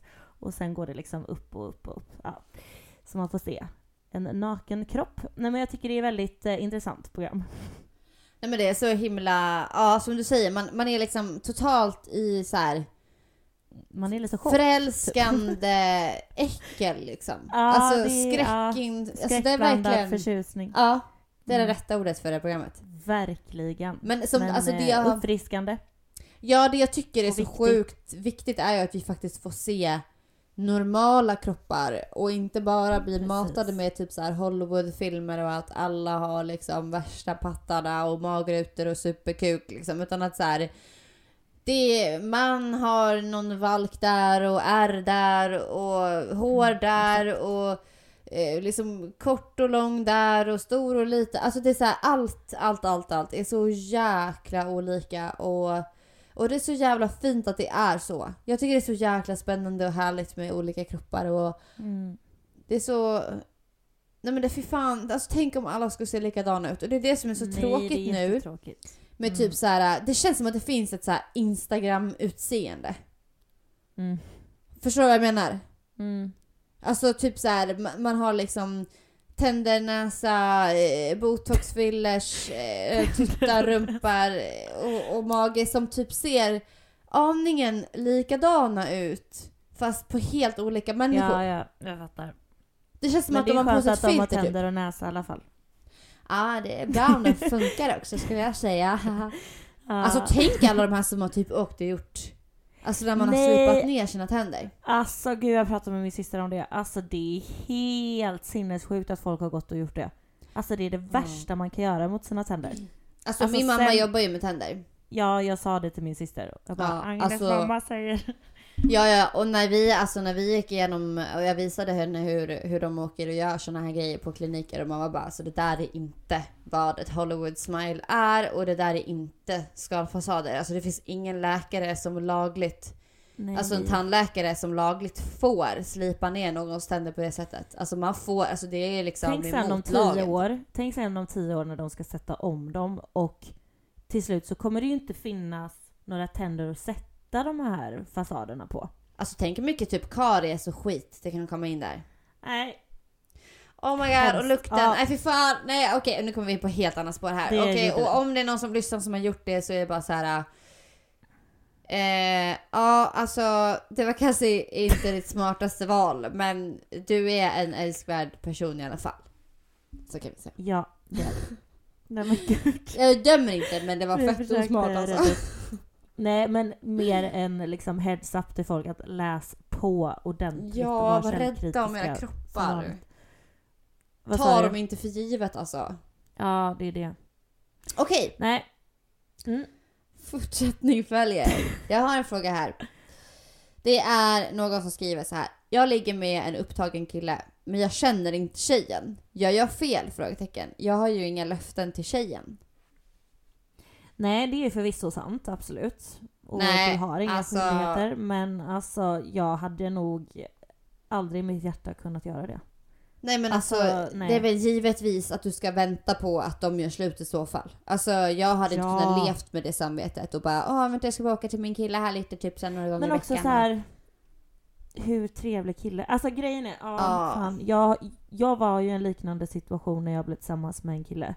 Och sen går det liksom upp och upp och upp. Ja. Så man får se en naken kropp. Nej men jag tycker det är väldigt eh, intressant program. Nej men det är så himla, ja som du säger, man, man är liksom totalt i så här Man är lite chock. förälskande äckel liksom. Ja, alltså det är- skräckin, alltså det är verkligen, förtjusning. ja det är det Mm. rätta ordet för det här programmet. Verkligen. Men som, Men, alltså det eh, jag, uppfriskande. ja det jag tycker är så viktigt. sjukt viktigt är ju att vi faktiskt får se normala kroppar och inte bara bli Precis. matade med typ så här Hollywoodfilmer och att alla har liksom värsta pattarna och magrutor och superkuk liksom utan att så här det, man har någon valk där och ärr där och hår där och eh, liksom kort och lång där och stor och liten. Alltså det är så här, allt, allt, allt, allt är så jäkla olika och, och det är så jävla fint att det är så. Jag tycker det är så jäkla spännande och härligt med olika kroppar och Mm. det är så... Nej men det fy fan, alltså tänk om alla skulle se likadana ut och det är det som är så Nej, tråkigt är nu. jättetråkigt. Med Mm. typ så här, det känns som att det finns ett så Instagram-utseende. Mm. Förstår du vad jag menar? Mm. Alltså typ så här, ma- man har liksom tänder, näsa, eh, botox, fillers, eh, tuttar, rumpar och, och mage som typ ser aningen likadana ut. Fast på helt olika människor. Ja, ja, jag fattar. Det känns som Men att de har på skönt sig att ett de har filter typ. tänder och näsa i alla fall. Ja, det är bra om den funkar också skulle jag säga. Ja. Alltså tänk alla de här som har typ åkt och gjort Alltså när man har Nej. slipat ner sina tänder. Alltså gud jag pratade med min syster om det. Alltså det är helt sinnessjukt att folk har gått och gjort det. Alltså det är det värsta man kan göra mot sina tänder. Alltså, Alltså, min mamma sen- jobbar ju med tänder. Ja, jag sa det till min syster. Jag bara, Ja, Agnes alltså- mamma säger... Ja, ja, och när vi, alltså när vi gick igenom och jag visade henne hur, hur de åker och gör såna här grejer på kliniker och mamma bara, alltså det där är inte vad ett Hollywood smile är och det där är inte skalfasader. Alltså det finns ingen läkare som lagligt, Nej. alltså en tandläkare som lagligt får slipa ner någons tänder på det sättet. Alltså man får, alltså det är liksom Tänk sen om tio lagen. år, tänk sen om tio år när de ska sätta om dem och till slut så kommer det ju inte finnas några tänder att sätta de här fasaderna på. Alltså tänk hur mycket typ karies och skit det kan komma in där. Nej, Oh my god, och lukten. Ja. Nej fy fan. Nej okej, nu kommer vi in på helt annat spår här. Okej, gjorde och om det är någon som lyssnar som har gjort det så är det bara så här. Eh, ja, alltså det var kanske inte ditt smartaste val, men du är en älskvärd person i alla fall. Så kan vi säga. ja det är det. Nej men gud. Jag dömer inte, men det var Jag fett osmart alltså. Nej men mer än liksom heads up till folk att läs på ordentligt. Ja, var rädda om era kroppar. Vad Ta dem inte för givet alltså. Ja, det är det. Okej, Nej. Mm. Fortsättning följer. Jag har en fråga här. Det är någon som skriver så här. Jag ligger med en upptagen kille, men jag känner inte tjejen. Gör jag fel? Frågetecken. Jag har ju inga löften till tjejen. Nej, det är ju förvisso sant, absolut. Och Nej, du har inga alltså- skyldigheter. Men alltså, jag hade nog aldrig i mitt hjärta kunnat göra det. Nej men alltså, Alltså, nej. det är väl givetvis att du ska vänta på att de gör slut i så fall. Alltså jag hade inte Ja. kunnat levt med det samvetet och bara åh vänta jag ska bara åka till min kille här lite typ sen några gånger Men i också veckan. så här. Hur trevlig kille. Alltså grejen är, ja, Ja. fan, jag, jag var ju i en liknande situation när jag blev tillsammans med en kille.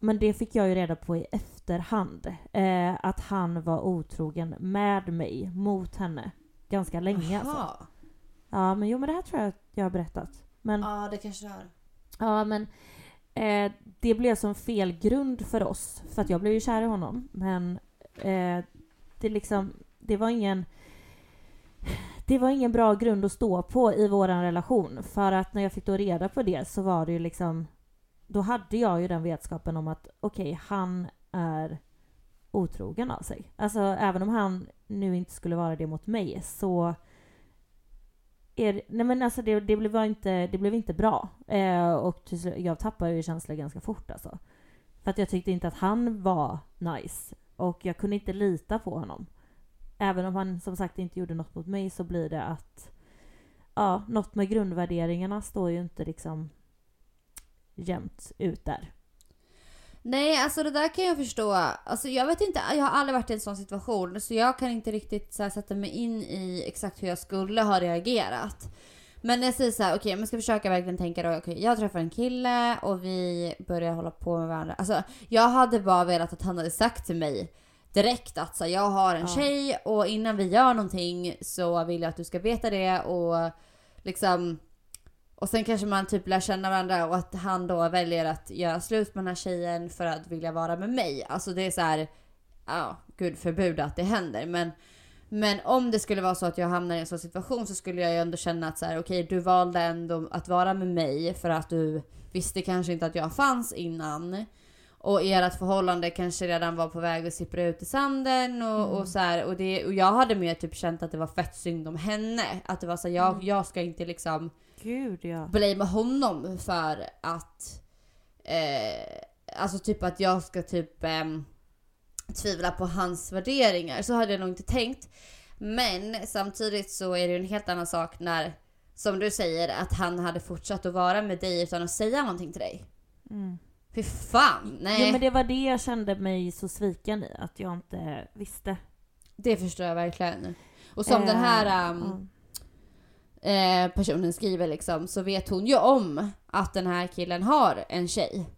Men det fick jag ju reda på i efterhand. Eh, att han var otrogen med mig, mot henne. Ganska länge alltså. Jaha. Ja men jo men det här tror jag att jag har berättat. Men Ja det kanske du har. Ja, men eh, det blev som fel grund för oss. För att jag blev ju kär i honom. Men eh, det liksom, det var ingen det var ingen bra grund att stå på i vår relation. För att när jag fick då reda på det så var det ju liksom då hade jag ju den vetskapen om att okej, okay, han är otrogen av sig. Alltså även om han nu inte skulle vara det mot mig så är, nej men alltså det, det, blev inte, det blev inte bra. Eh, och jag tappade ju känslor ganska fort alltså. För att jag tyckte inte att han var nice. Och jag kunde inte lita på honom. Även om han som sagt inte gjorde något mot mig så blir det att ja, något med grundvärderingarna står ju inte liksom jämnt ut där. Nej, alltså det där kan jag förstå. Alltså jag vet inte, jag har aldrig varit i en sån situation så jag kan inte riktigt här, sätta mig in i exakt hur jag skulle ha reagerat. Men jag säger så här, okej, okay, man ska försöka verkligen tänka då, okej, okay, jag träffar en kille och vi börjar hålla på med varandra. Alltså, jag hade bara velat att han hade sagt till mig direkt att så, jag har en ja. tjej och innan vi gör någonting så vill jag att du ska veta det och liksom och sen kanske man typ lär känna varandra och att han då väljer att göra slut med den här tjejen för att vilja vara med mig. Alltså det är så här, ja, gud förbud att det händer. Men, men om det skulle vara så att jag hamnar i en sån situation så skulle jag ju ändå känna att så här, okej, okay, du valde ändå att vara med mig för att du visste kanske inte att jag fanns innan. Och ert förhållande kanske redan var på väg att sippra ut i sanden och, mm. och så här, och, det, och jag hade mer typ känt att det var fett synd om henne. Att det var så här, jag, mm. jag ska inte liksom Gud, ja. blamea honom för att eh, Alltså typ att jag ska typ eh, tvivla på hans värderingar. Så hade jag nog inte tänkt. Men samtidigt så är det en helt annan sak när, som du säger, att han hade fortsatt att vara med dig utan att säga någonting till dig. Mm. Fy fan, nej. Jo men det var det jag kände mig så sviken i, att jag inte visste. Det förstår jag verkligen. Och som äh, den här um, eh, personen skriver liksom, så vet hon ju om att den här killen har en tjej.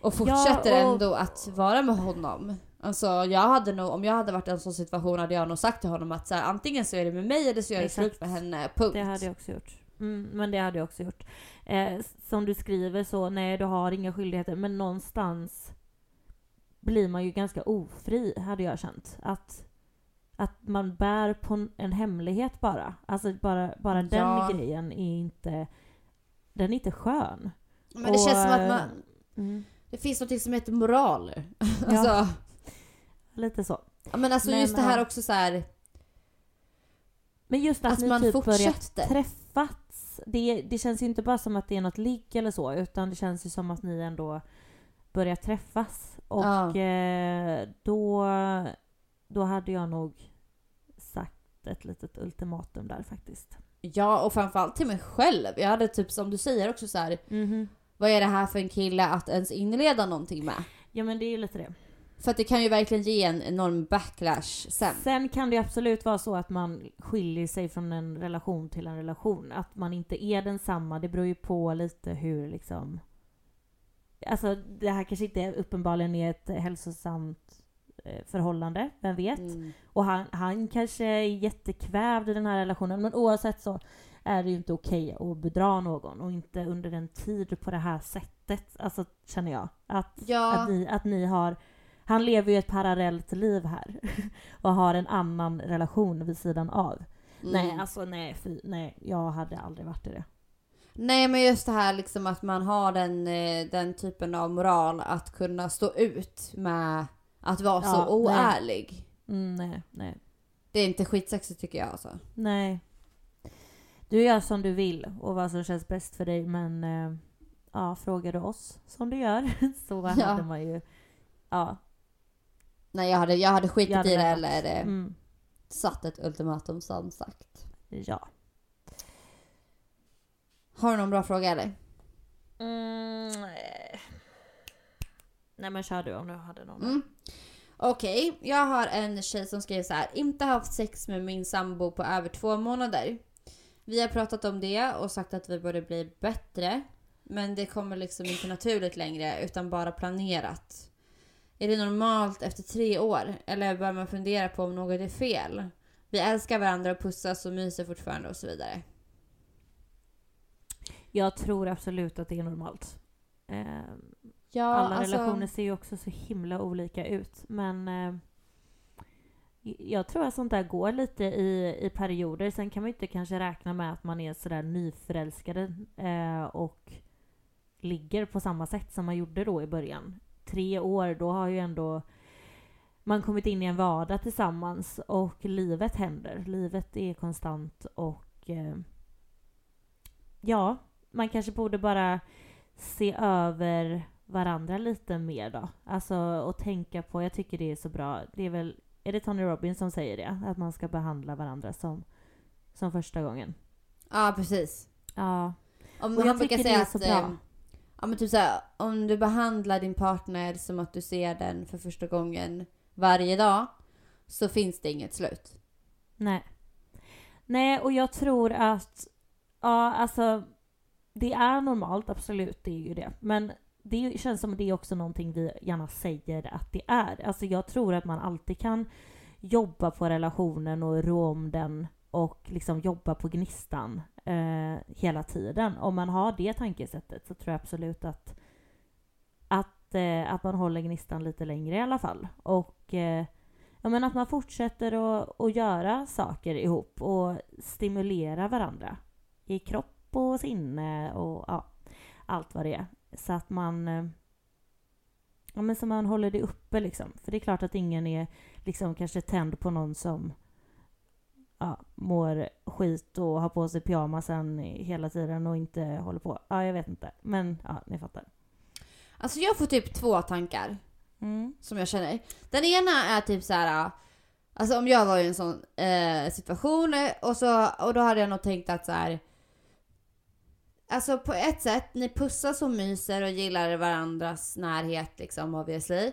Och fortsätter ja, och... ändå att vara med honom. Alltså jag hade nog, om jag hade varit i en sån situation hade jag nog sagt till honom att så här, antingen så är det med mig eller så är det slut med henne, punkt. Det hade jag också gjort. Mm, men det hade jag också gjort. Eh, som du skriver så, nej du har inga skyldigheter, men någonstans blir man ju ganska ofri, hade jag känt. Att att man bär på en hemlighet bara. Alltså bara, bara den ja. grejen är inte, den är inte skön. Men det och, känns som att man, mm. det finns något som heter moral. alltså, ja. Lite så. Men alltså men, just det här också så här, Men just att, att ni man typ fortsätter. träffats. Det, det känns ju inte bara som att det är något ligg eller så, utan det känns ju som att ni ändå börjar träffas. Och ja. eh, då, då hade jag nog ett litet ultimatum där faktiskt. Ja, och framförallt till mig själv. Jag hade typ som du säger också så här, mm-hmm. Vad är det här för en kille att ens inleda någonting med? Ja men det är ju lite det. För att det kan ju verkligen ge en enorm backlash sen. Sen kan det ju absolut vara så att man skiljer sig från en relation till en relation. Att man inte är densamma. Det beror ju på lite hur liksom... Alltså det här kanske inte uppenbarligen är ett hälsosamt förhållande, vem vet? Mm. Och han, han kanske är jättekvävd i den här relationen, men oavsett så är det ju inte okej okay att bedra någon och inte under en tid på det här sättet, alltså känner jag. Att, ja. att, ni, att ni har han lever ju ett parallellt liv här och har en annan relation vid sidan av. Mm. Nej, alltså nej, fy, nej, jag hade aldrig varit i det. Nej men just det här liksom att man har den, eh, den typen av moral att kunna stå ut med att vara ja, så oärlig. Nej. Mm, nej, nej. Det är inte skitsexigt tycker jag alltså. Nej. Du gör som du vill och vad som känns bäst för dig men äh, ja, frågar du oss som du gör så ja. hade man ju ja. Nej jag hade, jag hade skitit jag hade i det eller eh, mm. satt ett ultimatum som sagt. Ja. Har du någon bra fråga eller? Mm, Nej men kör du om du hade någon. Mm. Okej, okay. jag har en tjej som skriver så här. Inte haft sex med min sambo på över två månader. Vi har pratat om det och sagt att vi borde bli bättre. Men det kommer liksom inte naturligt längre utan bara planerat. Är det normalt efter tre år? Eller bör man fundera på om något är fel? Vi älskar varandra och pussas och myser fortfarande och så vidare. Jag tror absolut att det är normalt. Ehm, Ja, alla alltså, relationer ser ju också så himla olika ut. Men eh, jag tror att sånt där går lite i, i perioder. Sen kan man ju inte kanske räkna med att man är sådär nyförälskade eh, och ligger på samma sätt som man gjorde då i början. Tre år, då har ju ändå man kommit in i en vardag tillsammans och livet händer. Livet är konstant och eh, ja, man kanske borde bara se över varandra lite mer då. Alltså och tänka på, jag tycker det är så bra, det är väl, är det Tony Robbins som säger det? Att man ska behandla varandra som, som första gången. Ja, precis. Ja. Om, Och jag brukar tycker säga det är att så bra. eh, ja, men typ såhär, om du behandlar din partner som att du ser den för första gången varje dag så finns det inget slut. Nej. Nej, och jag tror att, ja alltså, det är normalt, absolut, det är ju det. Men det känns som att det är också någonting vi gärna säger att det är. Alltså jag tror att man alltid kan jobba på relationen och rå om den och liksom jobba på gnistan eh, hela tiden. Om man har det tankesättet så tror jag absolut att, att, eh, att man håller gnistan lite längre i alla fall. Och eh, ja, men att man fortsätter att, att göra saker ihop och stimulera varandra i kropp och sinne och ja, allt vad det är. Så att man eh, ja, men så man håller det uppe liksom. För det är klart att ingen är liksom kanske tänd på någon som ja, mår skit och har på sig pyjamasen hela tiden och inte håller på. Ja, jag vet inte. Men ja, ni fattar. Alltså jag får typ två tankar Mm. som jag känner. Den ena är typ så här. Alltså om jag var i en sån eh, situation eh, och, så, och då hade jag nog tänkt att så här. Alltså på ett sätt, ni pussas och myser och gillar varandras närhet liksom obviously.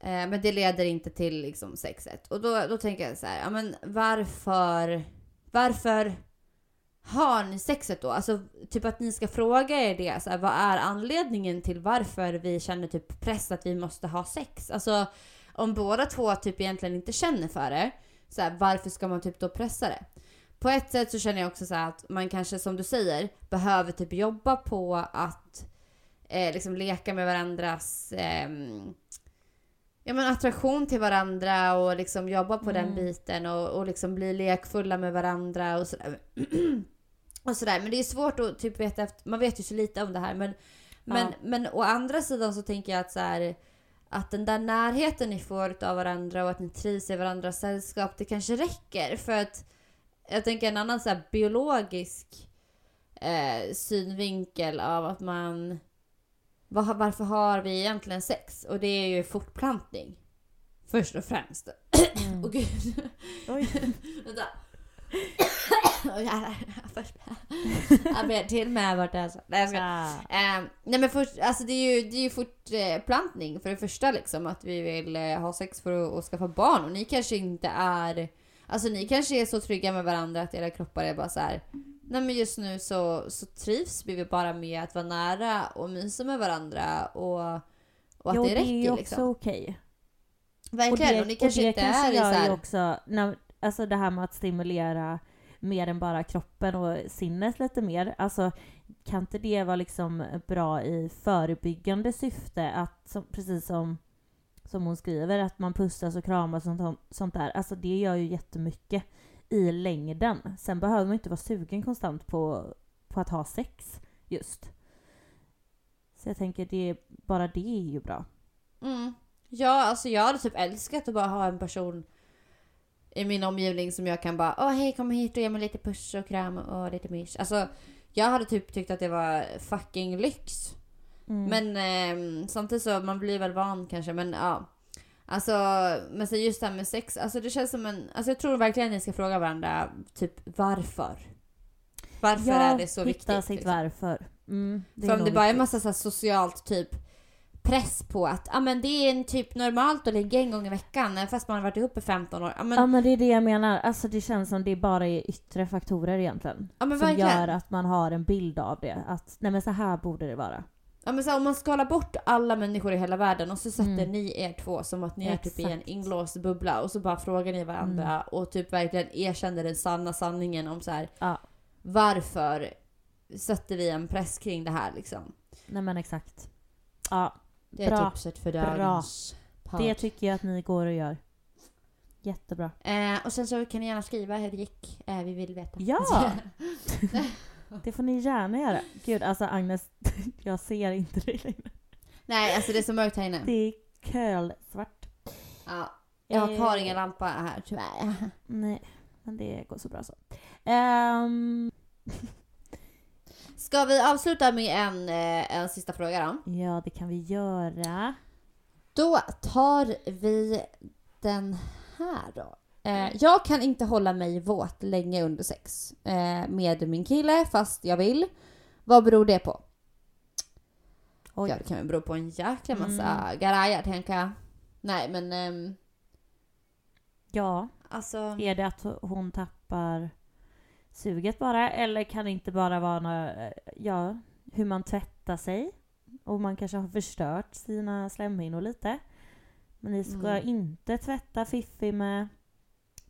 Eh, men det leder inte till liksom sexet. Och då, då tänker jag så här, ja men varför, varför har ni sexet då? Alltså typ att ni ska fråga er det, så här, vad är anledningen till varför vi känner typ press att vi måste ha sex? Alltså om båda två typ egentligen inte känner för det, så här, varför ska man typ då pressa det? På ett sätt så känner jag också så här att man kanske som du säger behöver typ jobba på att eh, liksom leka med varandras ehm, ja, men attraktion till varandra och liksom jobba på den Mm. biten och, och liksom bli lekfulla med varandra och sådär. och sådär. Men det är svårt att typ veta efter, man vet ju så lite om det här men, men, Ja. men å andra sidan så tänker jag att så här, att den där närheten ni får av varandra och att ni trivs i varandras sällskap, det kanske räcker. För att jag tänker en annan så biologisk eh, synvinkel av att man... Var, varför har vi egentligen sex? Och det är ju fortplantning. Först och främst. Mm. Åh gud. Oj. Vänta. Jag ber till med vart det är så. Nej jag ska. Ah. Eh, nej men först, alltså det är ju, det är ju fortplantning för det första liksom. Att vi vill eh, ha sex för att, att skaffa barn. Och ni kanske inte är... Alltså ni kanske är så trygga med varandra att era kroppar är bara så här. Nej men just nu så, så trivs vi bara med att vara nära och mysa med varandra och, och att jo, det det räcker är ju också liksom. okej. Verkligen. Och, ni kanske och det inte kanske är gör så här, också, när, alltså det här med att stimulera mer än bara kroppen och sinnet lite mer. Alltså kan inte det vara liksom bra i förebyggande syfte? Att, som, precis som, som hon skriver, att man pussas och kramas och sånt, där. Alltså det gör ju jättemycket i längden. Sen behöver man inte vara sugen konstant på, på att ha sex just. Så jag tänker, det, bara det är ju bra. Mm. Ja, alltså jag hade typ älskat att bara ha en person i min omgivning som jag kan bara Åh hej kom hit och ge mig lite puss och kram och lite mys. Alltså jag hade typ tyckt att det var fucking lyx. Mm. Men eh, samtidigt så man blir väl van kanske men ja. Alltså men så just det här med sex, alltså det känns som en, alltså jag tror verkligen att ni ska fråga varandra typ varför. Varför ja, är det så hitta viktigt? sitt liksom? varför. Mm, För om det bara är viktigt. massa så här socialt typ press på att ah, men det är en typ normalt att ligga en gång i veckan fast man har varit ihop i 15 år. Ja men, Ja men det är det jag menar. Alltså det känns som det bara är yttre faktorer egentligen. ja, som verkligen. gör att man har en bild av det. Att nej men så här borde det vara. Ja, men så här, om man skalar bort alla människor i hela världen och så sätter Mm. ni er två som att ni är typ i en Exakt. inlåst bubbla och så bara frågar ni varandra Mm. och typ verkligen erkänner den sanna sanningen om så här Ja. varför sätter vi en press kring det här liksom. nej men exakt. Ja, Det är Bra. tipset för Bra. dagens podd. det tycker jag att ni går och gör. Jättebra. Eh, och sen så kan ni gärna skriva hur det gick. Eh, vi vill veta. Ja! Det får ni gärna göra. Gud, alltså Agnes, jag ser inte dig längre. Nej, alltså det är så mörkt här inne. Det är kölsvart. Ja. Jag har Eh. ingen lampa här tyvärr. Nej, men det går så bra så. Ehm, Ska vi avsluta med en, eh, en sista fråga då? ja, det kan vi göra. Då tar vi den här då. Eh, jag kan inte hålla mig våt länge under sex eh, med min kille fast jag vill. Vad beror det på? Oj. Ja, det kan väl bero på en jäkla massa Mm. garajer tänker jag. Nej men ehm, Ja, alltså. är det att hon tappar suget bara? Eller kan det inte bara vara några, ja, hur man tvättar sig? Och man kanske har förstört sina slemhinnor lite. Men ni ska Mm. inte tvätta Fiffi med,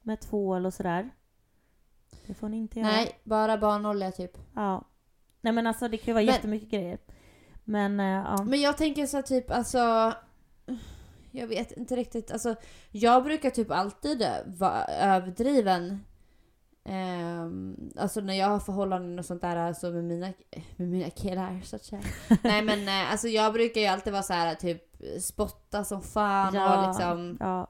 med tvål och sådär. Det får ni inte göra. Nej, bara barnolja typ. Ja. Nej men alltså det kan ju vara Men- jättemycket grejer. Men eh, ja. Men jag tänker så typ alltså. Jag vet inte riktigt. Alltså, jag brukar typ alltid vara överdriven. Ehm, alltså när jag har förhållanden och sånt där alltså med mina, med mina killar så att säga. Nej men eh, alltså jag brukar ju alltid vara så här typ spotta som fan och liksom ja.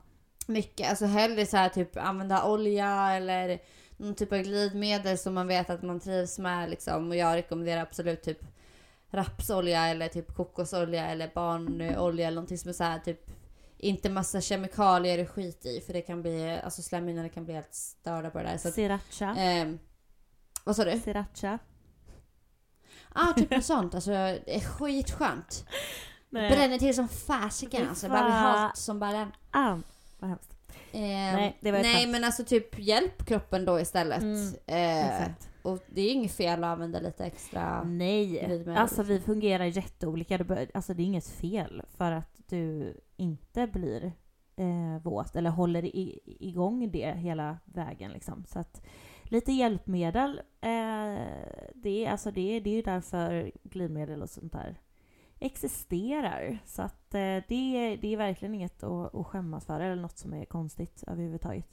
Mycket. Alltså hellre så här typ använda olja eller någon typ av glidmedel som man vet att man trivs med liksom. Och jag rekommenderar absolut typ rapsolja eller typ kokosolja eller barnolja eller någonting som är så här typ inte massa kemikalier och skit i för det kan bli, alltså slemhinnorna kan bli helt störda på det där. Så Sriracha. ehm, vad sa du? Sriracha. Ah, typ något sånt. Alltså det är skitskönt. Nej. Bränner till som fasiken alltså. Bara halt som bara den. Ah, vad hemskt. Ehm, Nej, det var nej men alltså typ hjälp kroppen då istället. Mm, Eh, och det är inget fel att använda lite extra. Nej, alltså vi liksom. fungerar jätteolika. Alltså det är inget fel för att du inte blir eh, våt eller håller i, igång det hela vägen liksom. Så att lite hjälpmedel, eh, det, är, alltså det, är- det är ju därför glidmedel och sånt där existerar. Så att eh, det, är- det är verkligen inget att, att skämmas för eller något som är konstigt överhuvudtaget.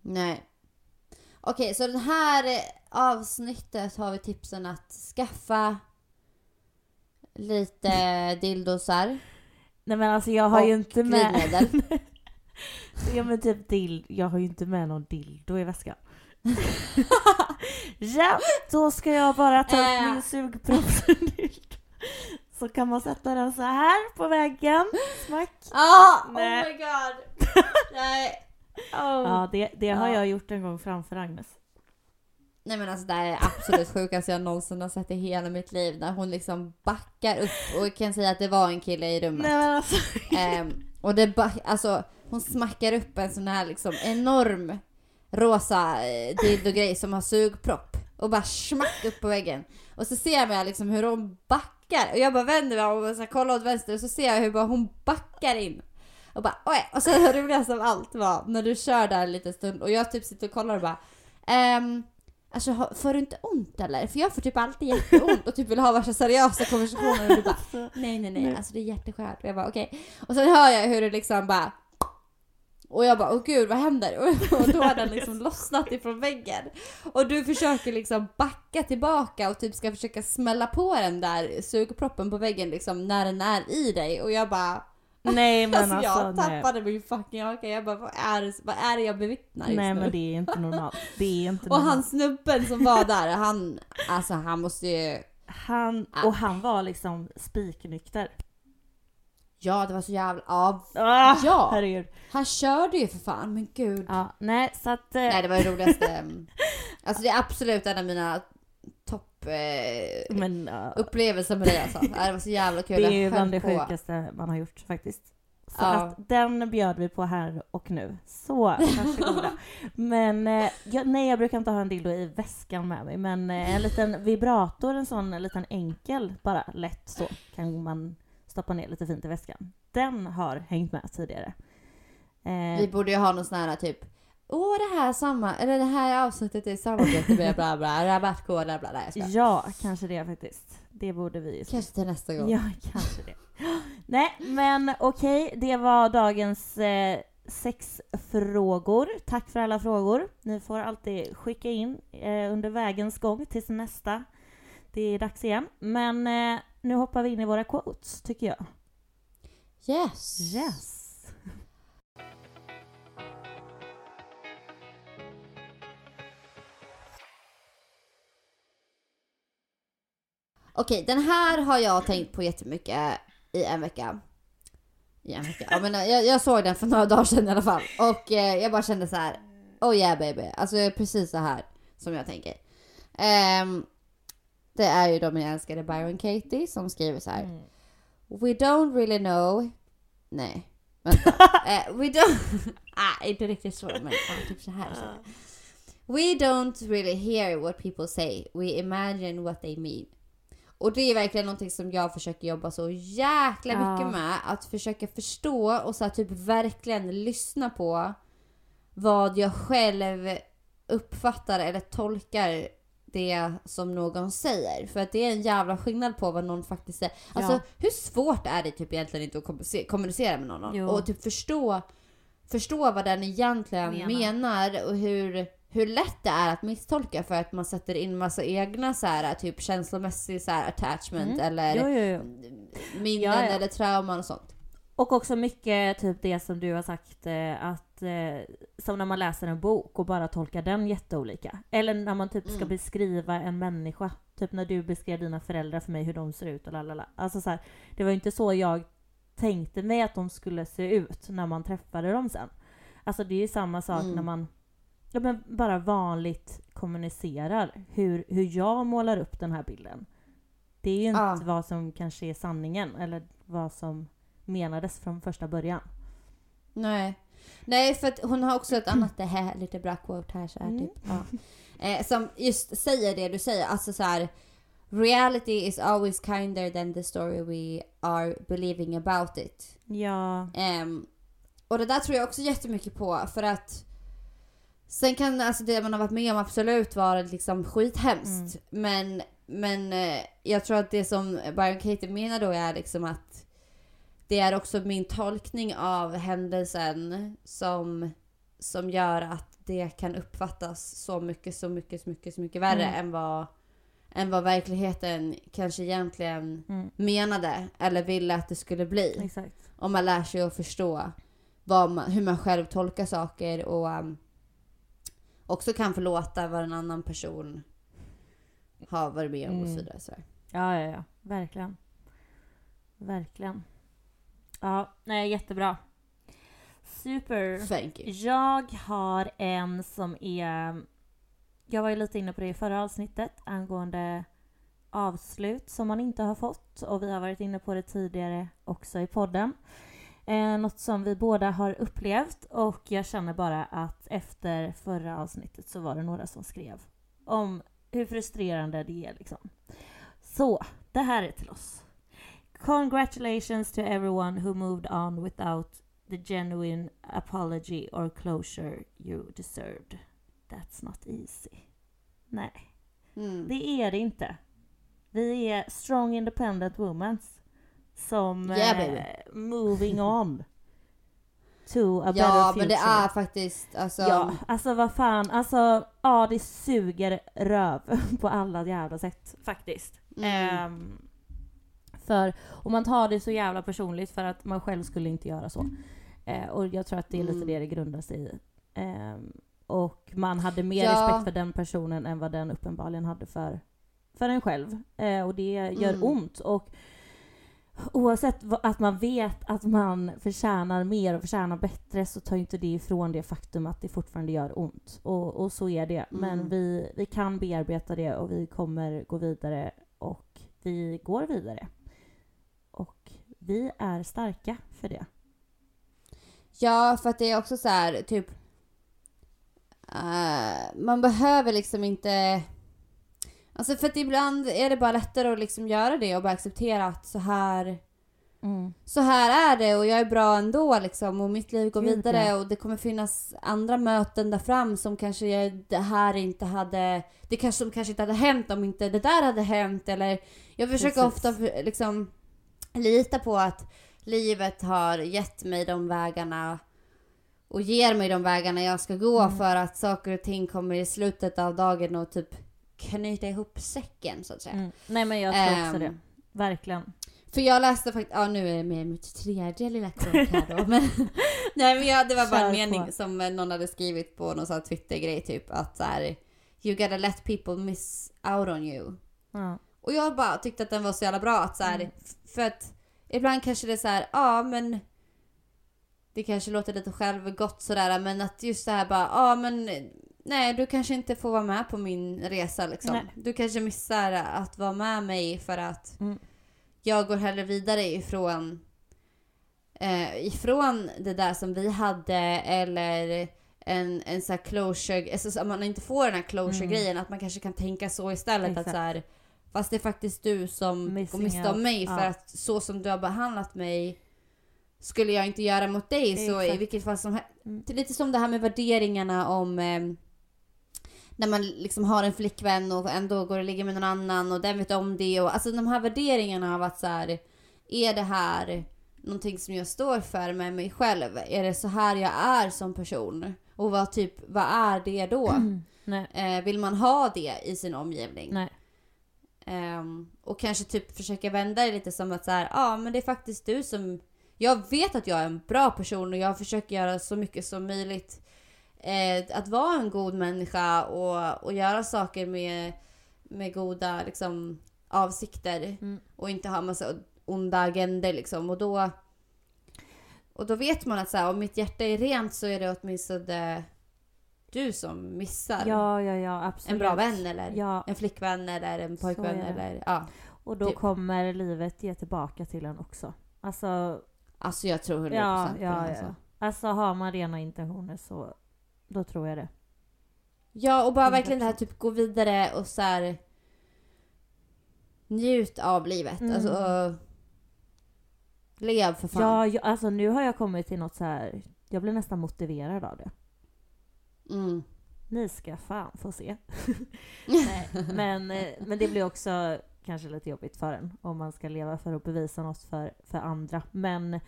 Nej. Okej, så det här eh, avsnittet har vi tipsen att skaffa lite dildosar Nej men alltså jag har och ju inte med... Ja men typ dild, jag har ju inte med någon dildo i väskan. ja, då ska jag bara ta upp Äh. min sugproppsdildo. Så kan man sätta den så här på väggen. Smack. Ah, oh Nej. my god! Nej. Ja, det, det har Ja. jag gjort en gång framför Agnes. Nej men alltså det här är absolut sjukaste jag någonsin har sett i hela mitt liv. När hon liksom backar upp och kan säga att det var en kille i rummet. Nej men alltså. Ehm, och det ba- alltså, hon smackar upp en sån här liksom enorm rosa eh, dildo-grej som har sugpropp. Och bara smack upp på väggen. Och så ser man liksom hur hon backar. Och jag bara vänder mig om och så här kollar åt vänster och så ser jag hur bara hon backar in. Och bara oj! Och så det roligaste av allt var när du kör där en liten stund och jag typ sitter och kollar och bara ehm, Alltså får du inte ont eller? För jag får typ alltid jätteont och typ vill ha värsta seriösa konversationer och du bara Nej nej nej, alltså det är jätteskönt. Och jag bara okej. Och sen hör jag hur det liksom bara och jag bara åh gud vad händer? Och, och då har den liksom lossnat ifrån väggen. Och du försöker liksom backa tillbaka och typ ska försöka smälla på den där sugproppen på väggen liksom när den är i dig. Och jag bara Nej men alltså, alltså, jag nej. tappade min fucking haka. Jag bara vad är, det, vad är det jag bevittnar just Nej nu? men det är inte normalt. Det är inte Och normalt. han snubben som var där, han, alltså han måste ju... Han, och han var liksom spiknykter. Ja det var så jävla... Ja, Ah, Ja. Herregud. han körde ju för fan men gud. Ja, nej så att... eh, Nej det var det roligaste. Alltså det är absolut en av mina topp eh, men, ja, upplevelser med dig alltså. Det var så jävla kul. Det är ju bland det sjukaste man har gjort faktiskt. Så Ja. att den bjöd vi på här och nu. Så varsågoda. men eh, jag, nej, jag brukar inte ha en dildo i väskan med mig. Men eh, en liten vibrator, en sån en liten enkel, bara lätt så, kan man stoppa ner lite fint i väskan. Den har hängt med tidigare. Eh, Vi borde ju ha någon sån här typ åh det här samma, eller det här avsnittet är samarbete med bla bla, rabattkoder bla bla. Jag skojar. Ja, kanske det faktiskt. Det borde vi ju Kanske till nästa gång. Ja, kanske det. Nej, men okej, det var dagens eh, sex frågor. Tack för alla frågor. Ni får alltid skicka in eh, under vägens gång tills nästa. Det är dags igen. Men eh, nu hoppar vi in i våra quotes, tycker jag. Yes. Yes. Okej, den här har jag tänkt på jättemycket i en vecka. I en vecka? Ja, men eh, jag, jag såg den för några dagar sedan i alla fall. Och eh, jag bara kände så här. Oh yeah baby. Alltså det är precis så här som jag tänker. Ehm, det är ju då min älskade Byron Katie som skriver så här. Mm. We don't really know... Nej. Vänta. Eh, we don't... ah, inte riktigt så, men ja, typ så här. Så. We don't really hear what people say. We imagine what they mean. Och det är verkligen någonting som jag försöker jobba så jäkla mycket med. Att försöka förstå och så typ verkligen lyssna på vad jag själv uppfattar eller tolkar det som någon säger. För att det är en jävla skillnad på vad någon faktiskt säger. Alltså Ja. hur svårt är det typ egentligen inte att kommunicera- med någon? Jo. Och typ förstå, förstå vad den egentligen Menar. menar, och hur, hur lätt det är att misstolka för att man sätter in massa egna så här, typ känslomässig så här, attachment eller Jo, jo, minnen eller trauman och sånt. Och också mycket typ det som du har sagt eh, att eh, som när man läser en bok och bara tolkar den jätteolika. Eller när man typ ska Mm. beskriva en människa. Typ när du beskrev dina föräldrar för mig hur de ser ut och lalala. Alltså så här, det var ju inte så jag tänkte mig att de skulle se ut när man träffade dem sen. Alltså det är ju samma sak Mm. när man ja, men bara vanligt kommunicerar hur, hur jag målar upp den här bilden. Det är ju inte vad som kanske är sanningen eller vad som menades från första början. Nej. Nej, för att hon har också ett annat, det här lite bra quote här så här, Mm. typ. Ja. Eh, som just säger det du säger, alltså så här. Reality is always kinder than the story we are believing about it. Ja, Ehm, och det där tror jag också jättemycket på för att Sen kan alltså det man har varit med om absolut vara liksom skithemskt. Men, men eh, jag tror att det som Byron Katie menar då är liksom att det är också min tolkning av händelsen som, som gör att det kan uppfattas så mycket, så mycket, så mycket, så mycket värre Mm. än, vad, än vad verkligheten kanske egentligen mm, menade eller ville att det skulle bli. exakt. Om man lär sig att förstå man, hur man själv tolkar saker och um, också kan förlåta vad en annan person har varit med om och så Mm. vidare. Ja, ja, ja. Verkligen. Verkligen. Ja, nej, jättebra. Super. Thank you. Jag har en som är... Jag var ju lite inne på det i förra avsnittet angående avslut som man inte har fått och vi har varit inne på det tidigare också i podden. Eh, något som vi båda har upplevt och jag känner bara att efter förra avsnittet så var det några som skrev om hur frustrerande det är liksom. Så, det här är till oss. Congratulations to everyone who moved on without the genuine apology or closure you deserved. That's not easy. Nej, Mm. det är det inte. Vi är strong independent women som Yeah, eh, moving on to a better Ja, future. men det är faktiskt alltså. Ja, alltså vad fan. Alltså, ja det suger röv på alla jävla sätt faktiskt. Mm. Ehm, för, och man tar det så jävla personligt för att man själv skulle inte göra så. Eh, och jag tror att det är lite Mm. det det grundar sig i. Ehm, och man hade mer Ja. respekt för den personen än vad den uppenbarligen hade för, för en själv. Eh, och det gör Mm. ont. Och oavsett att man vet att man förtjänar mer och förtjänar bättre så tar inte det ifrån det faktum att det fortfarande gör ont. Och, och så är det. Men Mm. vi, vi kan bearbeta det och vi kommer gå vidare och vi går vidare. Och vi är starka för det. Ja, för att det är också så här, typ... eh, man behöver liksom inte... Alltså för att ibland är det bara lättare att liksom göra det och bara acceptera att så här... Mm. så här är det och jag är bra ändå liksom och mitt liv går Gud, vidare ja. och det kommer finnas andra möten där fram som kanske jag, det här inte hade, det kanske, som kanske inte hade hänt om inte det där hade hänt eller jag försöker Precis. ofta liksom lita på att livet har gett mig de vägarna och ger mig de vägarna jag ska gå Mm. för att saker och ting kommer i slutet av dagen och typ knyta ihop säcken så att säga. Mm. Nej men jag tror också Ehm, det. Verkligen. För jag läste faktiskt, ja nu är det med mitt tredje lilla krok här då. Men, nej men jag, det var bara en mening som någon hade skrivit på någon sån här Twitter-grej typ att så här, You gotta let people miss out on you. Ja. Och jag bara tyckte att den var så jävla bra att så här, Mm. för att ibland kanske det är så här, ja men det kanske låter lite självgott sådär men att just det här bara, ja men nej du kanske inte får vara med på min resa liksom. Nej. Du kanske missar att vara med mig för att Mm. jag går hellre vidare ifrån eh, ifrån det där som vi hade eller en, en sån här closure, alltså så att man inte får den här closure-grejen, att man kanske kan tänka så istället Exakt. att så här, fast det är faktiskt du som går Missing miste om mig för Ja. att så som du har behandlat mig skulle jag inte göra mot dig så i Exakt. vilket fall som. Mm. Lite som det här med värderingarna om eh, när man liksom har en flickvän och ändå går och ligger med någon annan och den vet om det och alltså de här värderingarna av att så här, är det här någonting som jag står för med mig själv? Är det så här jag är som person? Och vad typ, vad är det då? Nej. Eh, vill man ha det i sin omgivning? Nej. Ehm, och kanske typ försöka vända det lite som att så här, ja men det är faktiskt du som... Jag vet att jag är en bra person och jag försöker göra så mycket som möjligt. Eh, att vara en god människa och, och göra saker med, med goda liksom, avsikter. Mm. Och inte ha massa onda agender liksom. Och då, och då vet man att så här, om mitt hjärta är rent så är det åtminstone du som missar Ja, ja, ja, absolut. en bra vän eller Ja, en flickvän eller en pojkvän det. eller ja. och då typ. kommer livet ge tillbaka till en också. Alltså, Alltså jag tror 100% ja, på det. ja, Alltså. ja. Alltså har man rena intentioner så då tror jag det. ja och bara verkligen det här 100%. typ gå vidare och så här njut av livet. Mm. Alltså lev för fan. Ja, jag, alltså nu har jag kommit till något så här. jag blir nästan motiverad av det. Mm. Ni ska fan få se. Nej, men, eh, men det blir också kanske lite jobbigt för en om man ska leva för att bevisa något för, för andra. Men,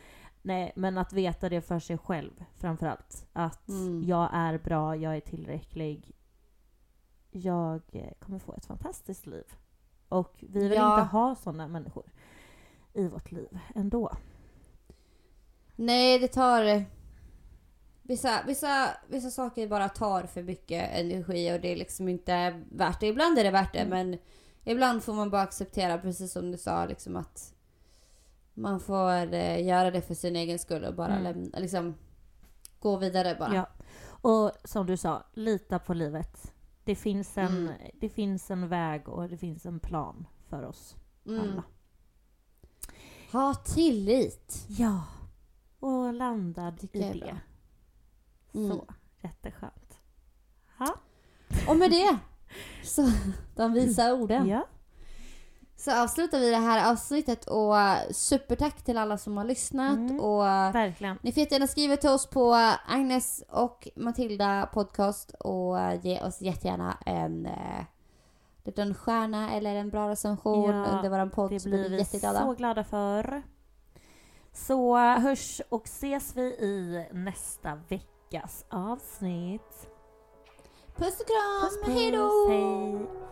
nej, men att veta det för sig själv framför allt. Att Mm. jag är bra, jag är tillräcklig. Jag eh, kommer få ett fantastiskt liv. Och vi vill Ja. inte ha sådana människor i vårt liv ändå. Nej det tar vissa, vissa, vissa saker bara tar för mycket energi och det är liksom inte värt det. Ibland är det värt det Mm. men ibland får man bara acceptera precis som du sa liksom att man får eh, göra det för sin egen skull och bara Mm. lämna, liksom gå vidare bara. Ja. Och som du sa, lita på livet. Det finns, en, Mm. det finns en väg och det finns en plan för oss Mm. alla. Ha tillit. Ja. Och landad i det. Mm. Så, jätteskönt. Ha? Och med det, så de visa orden. Ja. Så avslutar vi det här avsnittet och supertack till alla som har lyssnat Mm. och Verkligen. ni får jättegärna skriva till oss på Agnes och Matilda podcast och ge oss jättegärna en eh, liten stjärna eller en bra recension Ja, under våran podd Det blir vi jätteglada. så glada för. Så hörs och ses vi i nästa veckas avsnitt. Puss och kram, Puss, puss, hejdå! Hej.